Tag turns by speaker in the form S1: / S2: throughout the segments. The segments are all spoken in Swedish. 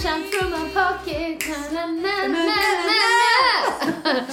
S1: sunshine from my pocket na, na, na, na, na.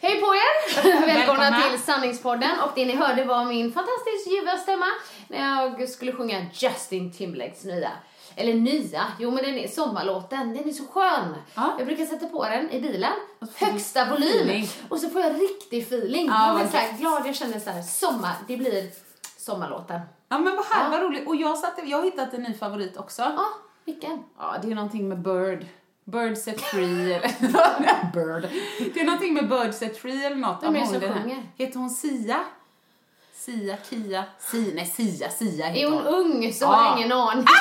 S1: Hej på er! Välkomna
S2: Välkomna.
S1: till Sanningspodden och det ni hörde var min fantastiskt ljuva stämma när jag skulle sjunga Justin Timberlakes nya eller nya, jo men den är sommarlåten, den är så skön.
S2: Ja.
S1: Jag brukar sätta på den i bilen, högsta volym
S2: feeling.
S1: och så får jag riktig feeling.
S2: Ja,
S1: jag är så här glad, jag känner så här sommar, det blir sommarlåten.
S2: Ja men vad här,
S1: Ja.
S2: vad roligt. Och jag, satte, jag har hittat en ny favorit också.
S1: Ja, vilken?
S2: Ja, det är någonting med Bird. Bird set free eller... Bird. Det är någonting med Bird set free eller något.
S1: Vem är det som sjunger?
S2: Heter hon Sia? Sia, Kia, Sia, nej Sia, Sia
S1: Är
S2: heter
S1: hon
S2: hon.
S1: ung så
S2: Ja.
S1: har jag ingen aning.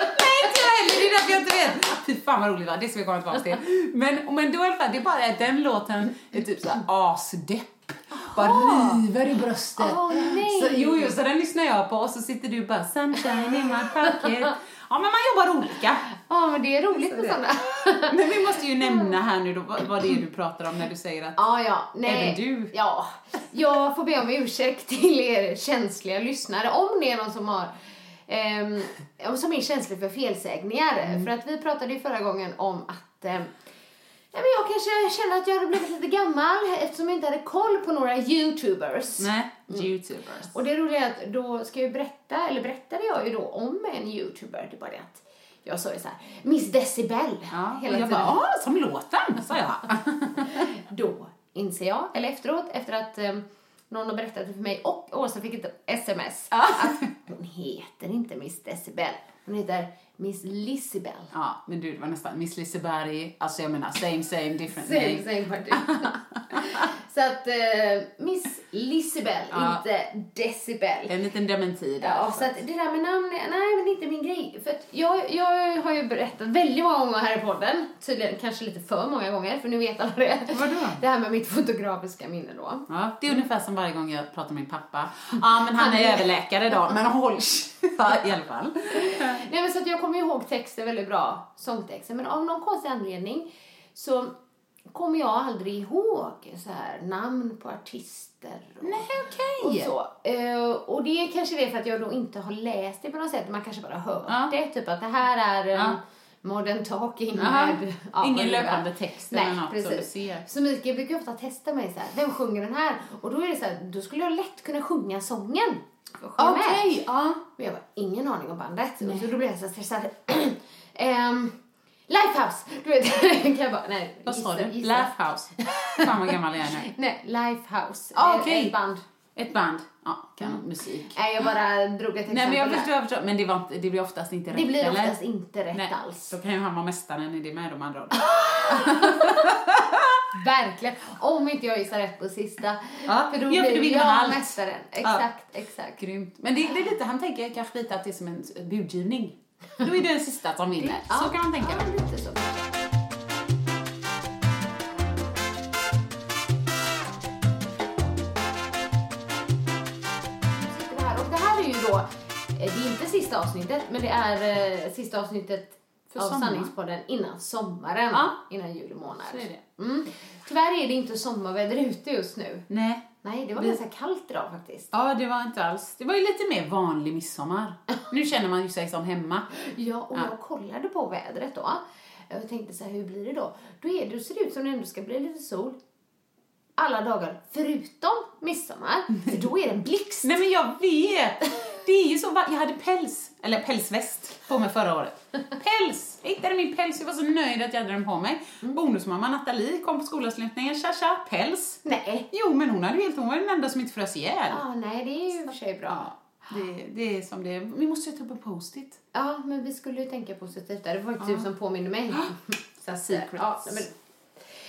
S2: Nej, inte jag heller, det är därför jag inte vet. Fy fan vad roligt va, det ska vi komma tillbaka till. Men, men då i alla fall, det är bara att den låten är typ såhär asdepp. Bara river i bröstet.
S1: Åh, nej.
S2: Så, jo, jo, så den lyssnar jag på och så sitter du bara sunshine in my pocket. Ja, men man jobbar olika.
S1: Ja, men det är roligt med sådana.
S2: Men vi måste ju nämna här nu då vad, det är du pratar om när du säger att
S1: Ja, ja. Nej.
S2: Även du?
S1: Ja. Jag får be om ursäkt till er känsliga lyssnare om det är någon som har ehm, som är känslig för felsägningar.
S2: Mm.
S1: För att vi pratade ju förra gången om att ehm, Ja, men jag kanske kände att jag hade blivit lite gammal eftersom jag inte hade koll på några youtubers.
S2: nej, youtubers.
S1: Och det roliga är att då ska jag berätta, eller berättade jag ju då om en youtuber. Det är bara det att jag sa ju så här, Miss Decibel
S2: Ja,
S1: hela
S2: jag
S1: tiden.
S2: bara, ah, som låten, sa jag.
S1: Då inser jag, eller efteråt, efter att eh, någon har berättat det för mig och Åsa fick ett sms att hon heter inte Miss Decibel, hon heter Miss Lissibel.
S2: Ja, men du, det var nästan Miss Liseberg, alltså jag menar same same different
S1: Same,
S2: name.
S1: same party. Så att eh, Miss Lissibel,
S2: Ja.
S1: inte Decibel.
S2: En liten dementi där.
S1: Ja, så att det där med namn, nej men är inte min grej. För jag, jag har ju berättat väldigt många gånger här i podden, tydligen kanske lite för många gånger, för nu vet alla det.
S2: Vadå?
S1: Det här med mitt fotografiska minne då.
S2: Ja, det är ungefär som varje gång jag pratar med min pappa. Ja, men han är överläkare idag, men håll i alla fall.
S1: Nej men så att jag kommer ihåg texter väldigt bra, sångtexter, men av någon konstig anledning så kommer jag aldrig ihåg så här namn på artister. Och,
S2: Nej,
S1: och
S2: okej.
S1: så. Eh, och det är kanske det för att jag då inte har läst det på något sätt, man kanske bara hört
S2: Ja.
S1: det, typ att det här är en
S2: Ja.
S1: modern talking
S2: Aha.
S1: med... ja,
S2: Ingen löpande text
S1: Nej,
S2: eller något
S1: precis. Så Mikael brukar ofta testa mig så här, vem sjunger den här? Och då är det så här, då skulle jag lätt kunna sjunga sången. och.
S2: Okej, ja.
S1: Men jag har ingen aning om bandet. Och så då blir jag så stressad. um, Lifehouse! Du vet, kan jag bara, nej.
S2: Vad sa du? Laughhouse. Fan vad gammal jag är nu.
S1: Nej, Lifehouse.
S2: Ah,
S1: Ett-
S2: okej.
S1: Ett band.
S2: Ett band. Ja, kan musik.
S1: Nej, jag bara drog ett exempel
S2: Nej, men jag förstår, jag förstår. Men det, var det blir oftast inte rätt,
S1: Det blir
S2: eller?
S1: oftast inte rätt
S2: Nej,
S1: alls.
S2: då kan ju han vara mästaren i det med de andra.
S1: Verkligen. Om inte jag gissar rätt på sista.
S2: Ja,
S1: För då
S2: ja,
S1: blir
S2: för
S1: jag
S2: allt.
S1: mästaren. Exakt, exakt.
S2: Grymt. Men det, det är lite, han tänker kanske lite att det är som en budgivning. Då är det den sista som vinner. Så
S1: Ja,
S2: kan man tänka.
S1: Ja, lite så. Och det här är ju då, eh, det är inte sista avsnittet, men det är eh, sista avsnittet
S2: För
S1: av. Sanningspodden innan sommaren,
S2: Ja.
S1: innan juli månad.
S2: Så är det.
S1: Mm. Tyvärr är det inte sommarväder ute just nu.
S2: Nej.
S1: Nej, det var
S2: Vi-
S1: ganska kallt idag faktiskt.
S2: Ja, det var inte alls. Det var ju lite mer vanlig midsommar. Nu känner man ju sig som hemma.
S1: Ja, och
S2: Ja.
S1: jag kollade på vädret då. Jag tänkte så här, hur blir det då? Då är det, ser det ut som det ändå ska bli lite sol. Alla dagar, förutom midsommar. För då är det en blixt.
S2: Nej men jag vet! Det är ju så, jag hade päls, eller pälsväst på mig förra året. Päls! Jag hittade min päls, jag var så nöjd att jag hade den på mig. Bonusmamma Nathalie kom på skolavslutningen, tja tja, päls.
S1: Nej.
S2: Jo men hon hade ju helt, hon var den enda som inte frös ihjäl.
S1: Ja, nej, det är ju i och för sig bra.
S2: Ja, det, det är som det är. Vi måste sätta upp en post-it.
S1: Ja, men vi skulle ju tänka positivt där. Det var faktiskt du som påminner mig. så att,
S2: Secrets.
S1: ja,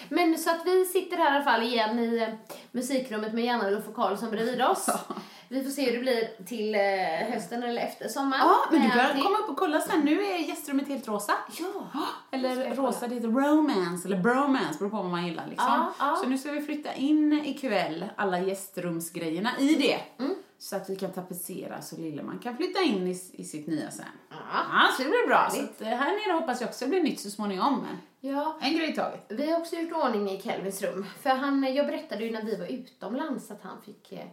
S1: men, men så att vi sitter här i alla fall igen i eh, musikrummet med Janne och Karlsson bredvid oss. Vi får se hur det blir till eh, hösten eller efter sommaren.
S2: Ja, men du kan komma upp och kolla sen. Nu är gästrummet helt rosa.
S1: Ja.
S2: Eller rosa, det heter romance eller bromance, beror på vad man gillar liksom.
S1: Ja, ja.
S2: Så nu ska vi flytta in ikväll alla gästrumsgrejerna i det.
S1: Mm.
S2: Så att vi kan tapetsera så lilla man kan flytta in i, i sitt nya sen.
S1: Ja.
S2: Ja, så det blir bra. Så att, eh, här nere hoppas jag också det blir nytt så småningom.
S1: Ja.
S2: en grej i taget.
S1: Vi har också gjort ordning i Kelvins rum. För han, jag berättade ju när vi var utomlands att han fick eh,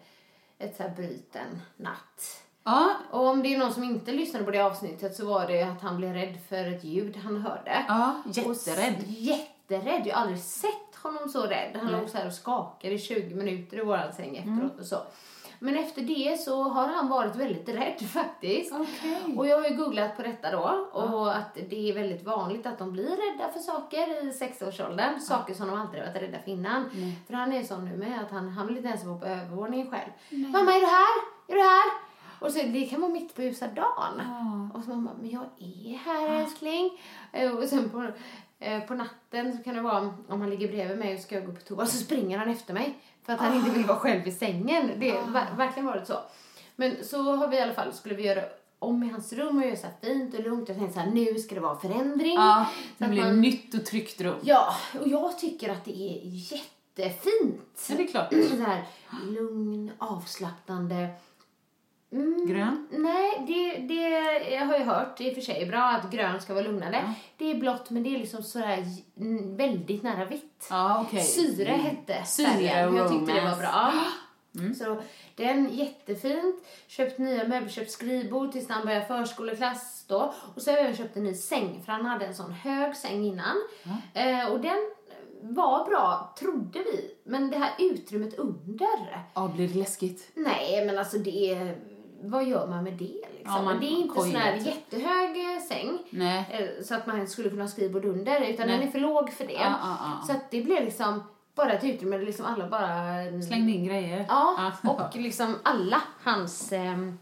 S1: ett så här bryt en natt.
S2: Ja,
S1: Och om det är någon som inte lyssnade på det avsnittet så var det att han blev rädd för ett ljud han hörde.
S2: ja
S1: Och
S2: jätterädd.
S1: s- Jätterädd. Jag har aldrig sett honom så rädd. Han
S2: Nej.
S1: låg så här och skakade i 20 minuter i vår säng efteråt
S2: Mm.
S1: och så. Men efter det så har han varit väldigt rädd faktiskt.
S2: Okej.
S1: Och jag har ju googlat på detta då och att det är väldigt vanligt att de blir rädda för saker i sexårsåldern. Saker som de har varit rädda för innan. För han är sån nu med att han, han vill inte ens vara på övervåningen själv. Mamma är du här? Är du här? Och så det kan vara mitt på ljusa dagen. Och så mamma, men jag är här älskling. Eh, Och sen på, eh, på natten så kan det vara om han ligger bredvid mig och ska jag gå på toa så springer han efter mig. För att han inte vill vara själv i sängen. Det har ver- verkligen varit så. Men så har vi i alla fall, skulle vi göra om i hans rum och göra så fint och lugnt. Jag tänkte så här, nu ska det vara förändring.
S2: Ja, det blir
S1: man-
S2: nytt och tryggt rum.
S1: Ja, och jag tycker att det är jättefint.
S2: Ja, det är klart.
S1: Så här lugn, avslappnande. Mm,
S2: Grön?
S1: Nej, det, det jag har jag hört i och för sig bra att grön ska vara lugnande. Det är blått men det är liksom sådär mm, väldigt nära vitt.
S2: Ja, okej.
S1: Syre hette
S2: Syre
S1: färgen. Jag tyckte det var bra. Så den jättefint. Köpt nya möbler, köpt skrivbord tills han började förskoleklass då. Och så har jag även köpt en ny säng för han hade en sån hög säng innan. Eh, och den var bra, trodde vi. Men det här utrymmet under.
S2: Ja, blir det läskigt?
S1: Nej, men alltså det är... Vad gör man med det liksom?
S2: Ja, man
S1: det är inte sån här jättehög eh, säng.
S2: Nej.
S1: eh, Så att man skulle kunna ha skrivbord under. Utan
S2: Nej.
S1: den är för låg för det.
S2: Ja, ja.
S1: Så att det blev liksom bara ett utrymme där liksom alla bara...
S2: Slängde in grejer.
S1: Ja, och liksom alla hans... ehm,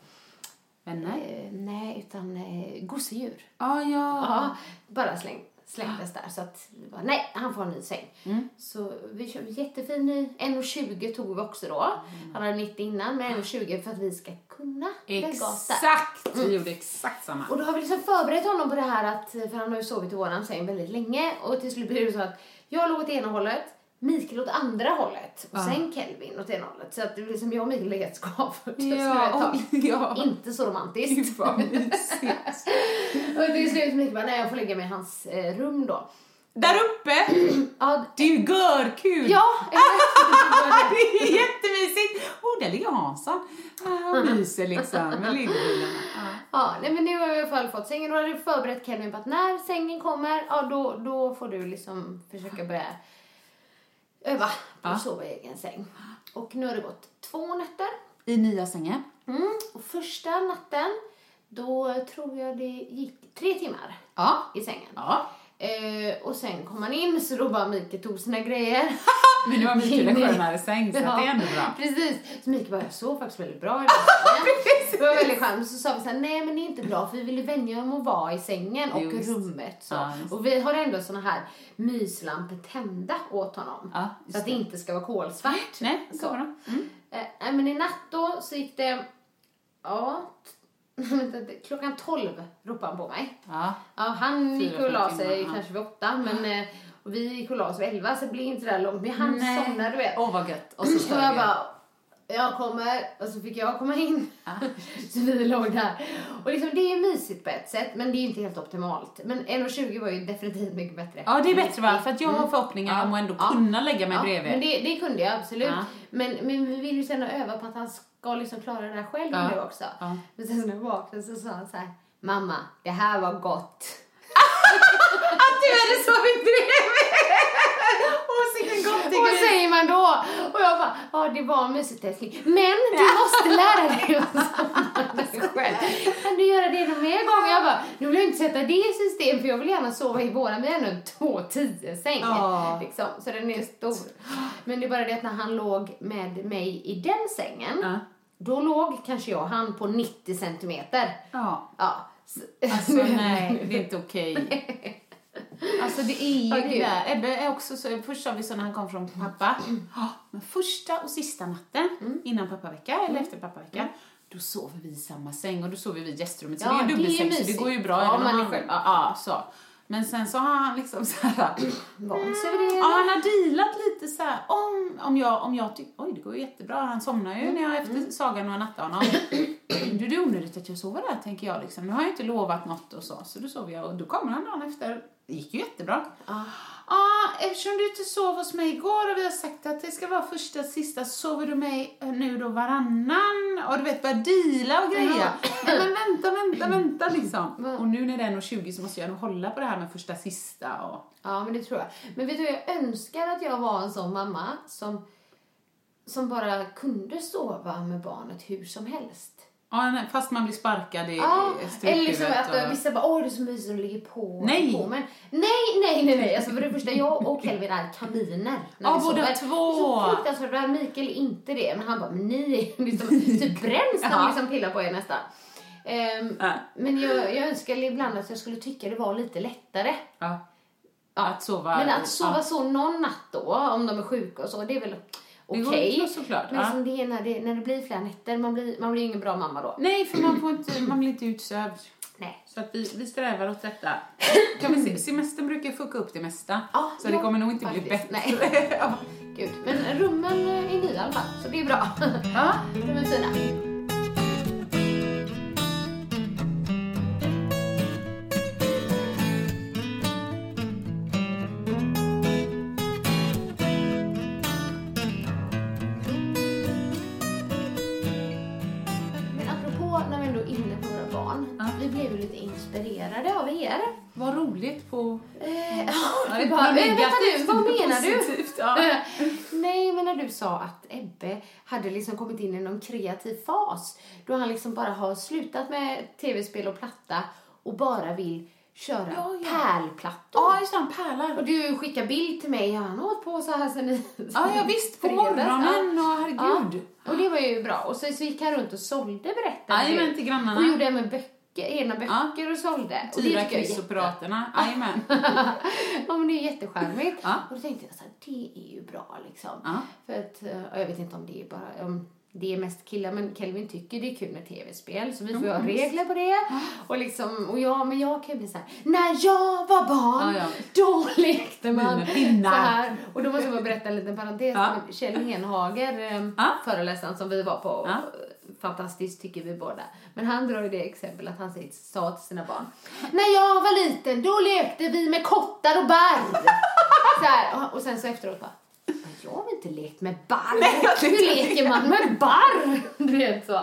S2: Vänner?
S1: eh, nej, utan eh, gosedjur.
S2: Ja, ja.
S1: Ja, bara släng, slängdes där. Så att vi bara, nej, han får en ny säng.
S2: Mm.
S1: Så vi köpte jättefin ny. 1,20 tog vi också då.
S2: Mm.
S1: Han hade 90 innan, men 1,20 för att vi ska kunna.
S2: Exakt! Vi gjorde exakt samma.
S1: Och då har vi liksom förberett honom på det här att, för han har ju sovit i våran säng väldigt länge och till slut blir det så att jag låg åt ena hållet, Mikael åt andra hållet och sen Kelvin åt ena hållet. Så att det blir som jag och Mikael legat skavfört
S2: Ja,
S1: ett tag.
S2: oj, ja.
S1: Inte så romantiskt.
S2: Gud vad mysigt.
S1: och till slut Mikael bara, nej jag får lägga mig i hans eh, rum då.
S2: Där uppe!
S1: Ja,
S2: Det är ju görkul!
S1: ja exakt.
S2: det är jättemysigt! Oh, där ligger Hansson Ah, och myser liksom med legobilarna. Ja.
S1: Ja, nej, men nu har jag i alla fall fått sängen och hade förberett Kelvin på att när sängen kommer, ja då, då får du liksom försöka börja öva på att sova i egen säng. Och nu har det gått två nätter.
S2: I nya sängen.
S1: Mm. Och första natten, då tror jag det gick tre timmar i sängen.
S2: Ja.
S1: Eh, och sen kom han in så då bara Mikael tog sina grejer.
S2: Men nu har Mikael en skönare säng så att det är ändå bra.
S1: Precis. Så Mikael bara, jag sov faktiskt väldigt bra i sängen. Det var väldigt skönt. Så sa vi så här, nej men det är inte bra för vi vill ju vänja om att vara i sängen och
S2: Just.
S1: rummet. Så.
S2: Ja,
S1: och vi har ändå såna här myslampor tända åt honom.
S2: Ja,
S1: så att det inte ska vara kolsvart.
S2: Nej, så
S1: Så.
S2: Mm.
S1: Eh, men i natt då så gick det, ja, klockan 12 ropade han på mig.
S2: Ja.
S1: Ja, han gick och la sig
S2: ja.
S1: kanske vid åtta, men eh, och vi gick och la oss vid elva så det blev inte det där långt. Men han
S2: Nej.
S1: somnade du vet.
S2: Åh vad gött. Och så stör
S1: jag bara, jag kommer, och så fick jag komma in. så vi låg där. Och liksom, det är mysigt på ett sätt, men det är inte helt optimalt. Men 1,20 var ju definitivt mycket bättre.
S2: Ja, det är bättre va? För att jag har förhoppningar om att ändå kunna lägga mig
S1: ja,
S2: bredvid.
S1: Men det, det kunde jag absolut.
S2: Ja.
S1: Men, men vi vill ju sen öva på att han ska liksom klara det där själv
S2: Ja.
S1: nu också.
S2: Ja.
S1: Men sen när jag vaknade så sa han så här, mamma, det här var gott.
S2: Att du hade sovit bredvid!
S1: Vad säger man då? Och jag bara, ja det var mysigt älskling. Men du måste lära dig att somna själv. Kan du göra det någon mer gång? Jag bara, nu vill jag inte sätta det i system för jag vill gärna sova i våran, vi har ändå en 2-10 säng.
S2: Ja.
S1: Liksom, så den är stor. Men det är bara det att när han låg med mig i den sängen,
S2: Ja.
S1: Då låg kanske jag han på 90 centimeter.
S2: Ja.
S1: Ja. Så-
S2: Alltså nej, det är inte okej. Alltså det är ju
S1: Ja,
S2: det där. Ebbe är också så, först sa vi så när han kom från pappa, ja, men första och sista natten innan pappavecka eller efter pappavecka, då sover vi i samma säng och då sover vi i gästrummet. Så
S1: Ja,
S2: det är ju dubbelsäng så det går ju bra
S1: Ja,
S2: även om han-
S1: själv.
S2: Ja, så. Men sen så har han liksom så här,
S1: Vant sig vid det.
S2: Ja, han har dealat lite så här om, om jag, om jag tycker, oj det går ju jättebra, han somnar ju när jag efter sagan och nattar honom. Du, det är onödigt att jag sover där tänker jag liksom. Nu har jag inte lovat något och så, så då sover jag och då kommer han dagen efter. Det gick ju jättebra. Ja, eftersom du inte sov hos mig igår och vi har sagt att det ska vara första sista, sover du mig eh, nu då varannan? Och du vet, börja deala och grejer. Nej, men vänta, vänta, vänta liksom. Och nu när det är 1,20 så måste jag nog hålla på det här med första sista och
S1: Ja, men det tror jag. Men vet du, jag önskar att jag var en sån mamma som, som bara kunde sova med barnet hur som helst.
S2: Ja, fast man blir sparkad i
S1: Ja,
S2: i
S1: eller liksom att
S2: och...
S1: vissa bara, åh det är så mysigt att ligga på.
S2: Nej.
S1: på. Men, nej, nej, nej, nej. Alltså för det första, jag och Kelvin är kaniner när
S2: Ja,
S1: vi
S2: båda
S1: sover.
S2: två.
S1: Så fruktansvärt bra. Mikael är inte det. Men han bara, men ni liksom, typ bränns när
S2: Ja.
S1: han liksom pillar på er nästan. Ehm,
S2: Ja.
S1: Men jag, jag önskar ibland att jag skulle tycka det var lite lättare.
S2: Ja. Att sova...
S1: Men att sova
S2: ja.
S1: så någon natt då, om de är sjuka och så, det är väl okej.
S2: såklart,
S1: Men
S2: ja.
S1: liksom det är när det, när det blir flera nätter, man blir, man blir ingen bra mamma då.
S2: Nej, för man, får inte, man blir inte utsövd.
S1: Nej.
S2: Så att vi, vi strävar åt detta. Kan vi se, semestern brukar fucka upp det mesta.
S1: Ja,
S2: så det
S1: ja,
S2: kommer nog inte bli
S1: faktiskt.
S2: bättre.
S1: Nej.
S2: ja.
S1: Gud. Men rummen är nya i alla fall, så det är bra.
S2: Ja.
S1: De är fina. På... Eh,
S2: Ja,
S1: ja, du bara, eh, vänta nu,
S2: negativt,
S1: vad menar du?
S2: ja.
S1: Nej, men när du sa att Ebbe hade liksom kommit in i någon kreativ fas då han liksom bara har slutat med tv-spel och platta och bara vill köra
S2: Ja, ja.
S1: pärlplattor.
S2: Ja, just det, pärlar.
S1: Och du skickar bild till mig, han har hållit på så här sen
S2: Ja, ja visst, på morgonen och
S1: Ja.
S2: herregud.
S1: Och det var ju bra. Och så, så gick han runt och sålde berättade
S2: Jajamän, till grannarna.
S1: Och gjorde även böcker, egna böcker och sålde. Och det
S2: Tyra
S1: tycker jag är
S2: Kryss och
S1: jättebra.
S2: Piraterna. Jajamän.
S1: ja men det är jättecharmigt.
S2: Ja.
S1: Och då tänkte jag så här, det är ju bra liksom.
S2: Ja.
S1: För att, eh, och jag vet inte om det är bara, om det är mest killar, men Kelvin tycker det är kul med tv-spel så vi får ju ha regler på det. Och liksom, och jag, men jag kan ju bli så här, när jag var barn,
S2: Ja, ja.
S1: då lekte man så här. Och då måste jag bara berätta en liten parentes.
S2: Ja.
S1: Kjell Henhager, eh,
S2: Ja.
S1: föreläsaren som vi var på,
S2: Ja.
S1: Fantastiskt tycker vi båda. Men han drar ju det exempel att han sa till sina barn, när jag var liten då lekte vi med kottar och barr. så här, och- sen så efteråt bara, "Men jag har inte lekt med barr? Hur leker man med barr? Du vet så.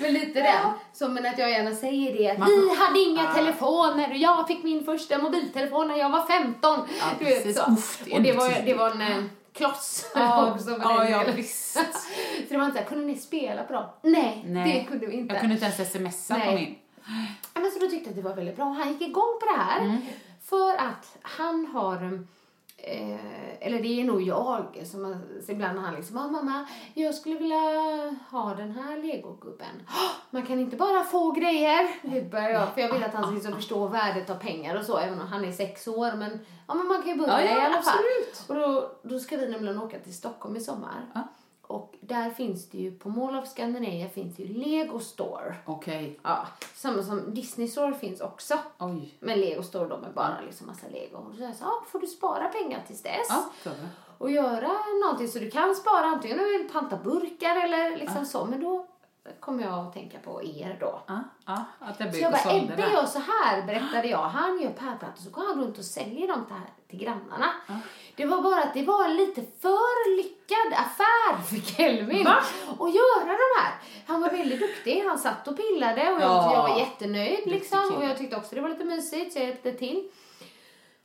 S1: Men lite den. Så men att jag gärna säger det
S2: Man
S1: vi hade inga
S2: Ja.
S1: telefoner och jag fick min första mobiltelefon när jag var 15.
S2: Ja,
S1: du vet
S2: precis.
S1: så.
S2: Uff, det
S1: och det var, det var en eh, kloss
S2: Ja,
S1: också.
S2: ja, ja, visst.
S1: så det var inte såhär, kunde ni spela på dem? Nej,
S2: Nej.
S1: det kunde vi inte.
S2: Jag kunde inte ens smsa på
S1: Nej.
S2: min.
S1: Ja, Men så då tyckte jag att det var väldigt bra. Han gick igång på det här
S2: Mm.
S1: för att han har Eh, eller det är nog jag som har- ibland har han liksom, ah, mamma, jag skulle vilja ha den här legogubben. "Åh, Man kan inte bara få grejer. Börjar jag, för jag vill att han ska liksom förstå värdet av pengar och så, även om han är sex år. Men, ja, men man kan ju börja
S2: Ja, ja,
S1: i alla fall.
S2: absolut.
S1: Och då, då ska vi nämligen åka till Stockholm i sommar.
S2: Ja.
S1: Och där finns det ju, på Mall of Scandinavia finns det ju Lego Store.
S2: Okej.
S1: Ja, samma som Disney Store finns också.
S2: Oj.
S1: Men Lego Store, de är bara liksom massa Lego. Och så, jag sa, ah, får du spara pengar tills dess.
S2: Ja, det.
S1: och göra någonting så du kan spara antingen om du vill panta burkar eller liksom så. Men då kommer jag att tänka på er då.
S2: Ja, ja, att Ebbe
S1: Så jag
S2: och
S1: bara, Ebbe gör så här, berättade jag. Han gör pärlplattor så går han runt och säljer dem till, till grannarna. Det var bara att det var lite för affär för Kelvin
S2: Va?
S1: att göra de här. Han var väldigt duktig. Han satt och pillade och jag,
S2: Ja.
S1: jag var jättenöjd liksom. Och jag tyckte också det var lite mysigt så jag hjälpte till.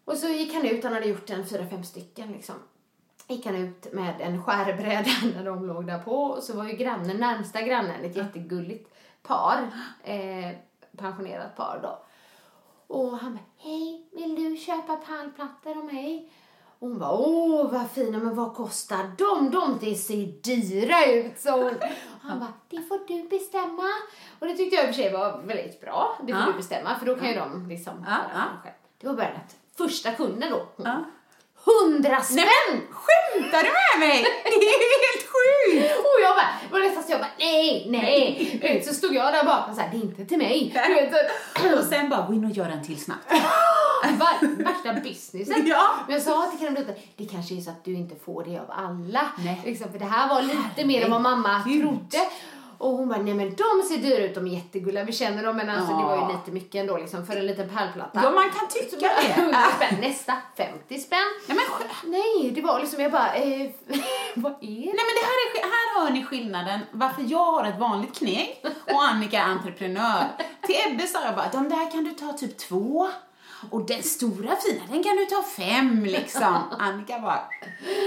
S1: Och så gick han ut, han hade gjort en fyra, fem stycken liksom. Gick han ut med en skärbräda när de låg där på och så var ju grannen, närmsta grannen, ett jättegulligt par. Eh, pensionerat par då. Och han bara, hej, vill du köpa pärlplattor av mig? Och hon bara, åh vad fina, men vad kostar de? De ser dyra ut, så hon. Han bara, det får du bestämma. Och det tyckte jag i och för sig var väldigt bra. Det får
S2: Ja.
S1: du bestämma, för då kan ju de liksom
S2: Ja, ja.
S1: det själv. Det var bara att första kunden då, hon. Hundra spänn!
S2: Skämtar du med mig? Det är ju helt sjukt!
S1: Och jag bara, var nästan så jag bara, nej, nej. Vet, Så stod jag där bakom så här, det är inte till mig.
S2: Och sen bara, gå in och gör en till snabbt.
S1: Var, värsta businessen.
S2: Ja.
S1: Men jag sa till Karin det kanske är så att du inte får det av alla.
S2: Nej.
S1: Liksom, för det här var lite mer än vad mamma
S2: Herregud.
S1: trodde. Och hon bara, nej men de ser dyra ut, de är jättegulliga, vi känner dem men alltså det var
S2: Ja.
S1: ju lite mycket ändå liksom för en liten pärlplatta.
S2: Ja, man kan tycka det.
S1: 100 spänn, nästa 50 spänn.
S2: Nej men,
S1: Nej, det var liksom, jag bara, eh, vad är det?
S2: nej, men det här, är, här hör ni skillnaden varför jag har ett vanligt kneg och Annika är entreprenör. Till Ebbe sa jag bara, de där kan du ta typ två. Och den stora fina, den kan du ta fem liksom. Annika bara,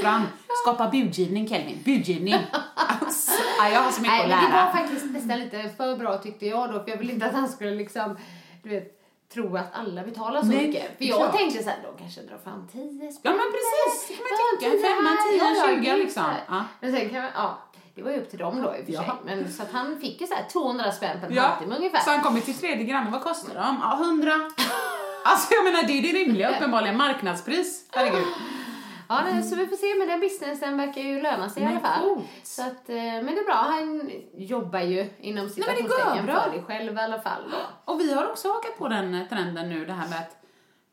S2: fram, skapa budgivning Kelvin, budgivning. Alltså, ja, jag har så mycket
S1: Nej,
S2: att
S1: men det var
S2: lära.
S1: faktiskt nästan lite för bra tyckte jag då, för jag ville inte att han skulle liksom, du vet, tro att alla betalar så
S2: Nej,
S1: mycket. För jag
S2: klart.
S1: tänkte såhär, de kanske drar fram 10 spänn.
S2: Ja men precis, det kan man
S1: 10
S2: femma,
S1: ja,
S2: tjugo liksom. Ja.
S1: Men sen kan man, ja, det var ju upp till dem då i och för
S2: Ja.
S1: sig. Men så att han fick ju såhär 200 spänn per
S2: Ja,
S1: halvtimme ungefär.
S2: så han kommer till tredje grannen, vad kostar de? Ja, hundra. Alltså jag menar det är det rimliga uppenbarligen, marknadspris. Herregud.
S1: Ja, nej, så vi får se, men den businessen verkar ju löna sig i
S2: Men
S1: alla fall. Så att, eh, men det är bra, han jobbar ju inom
S2: det
S1: citationstecken för det själv i alla fall. Då.
S2: Och vi har också hakat på den trenden nu, det här med att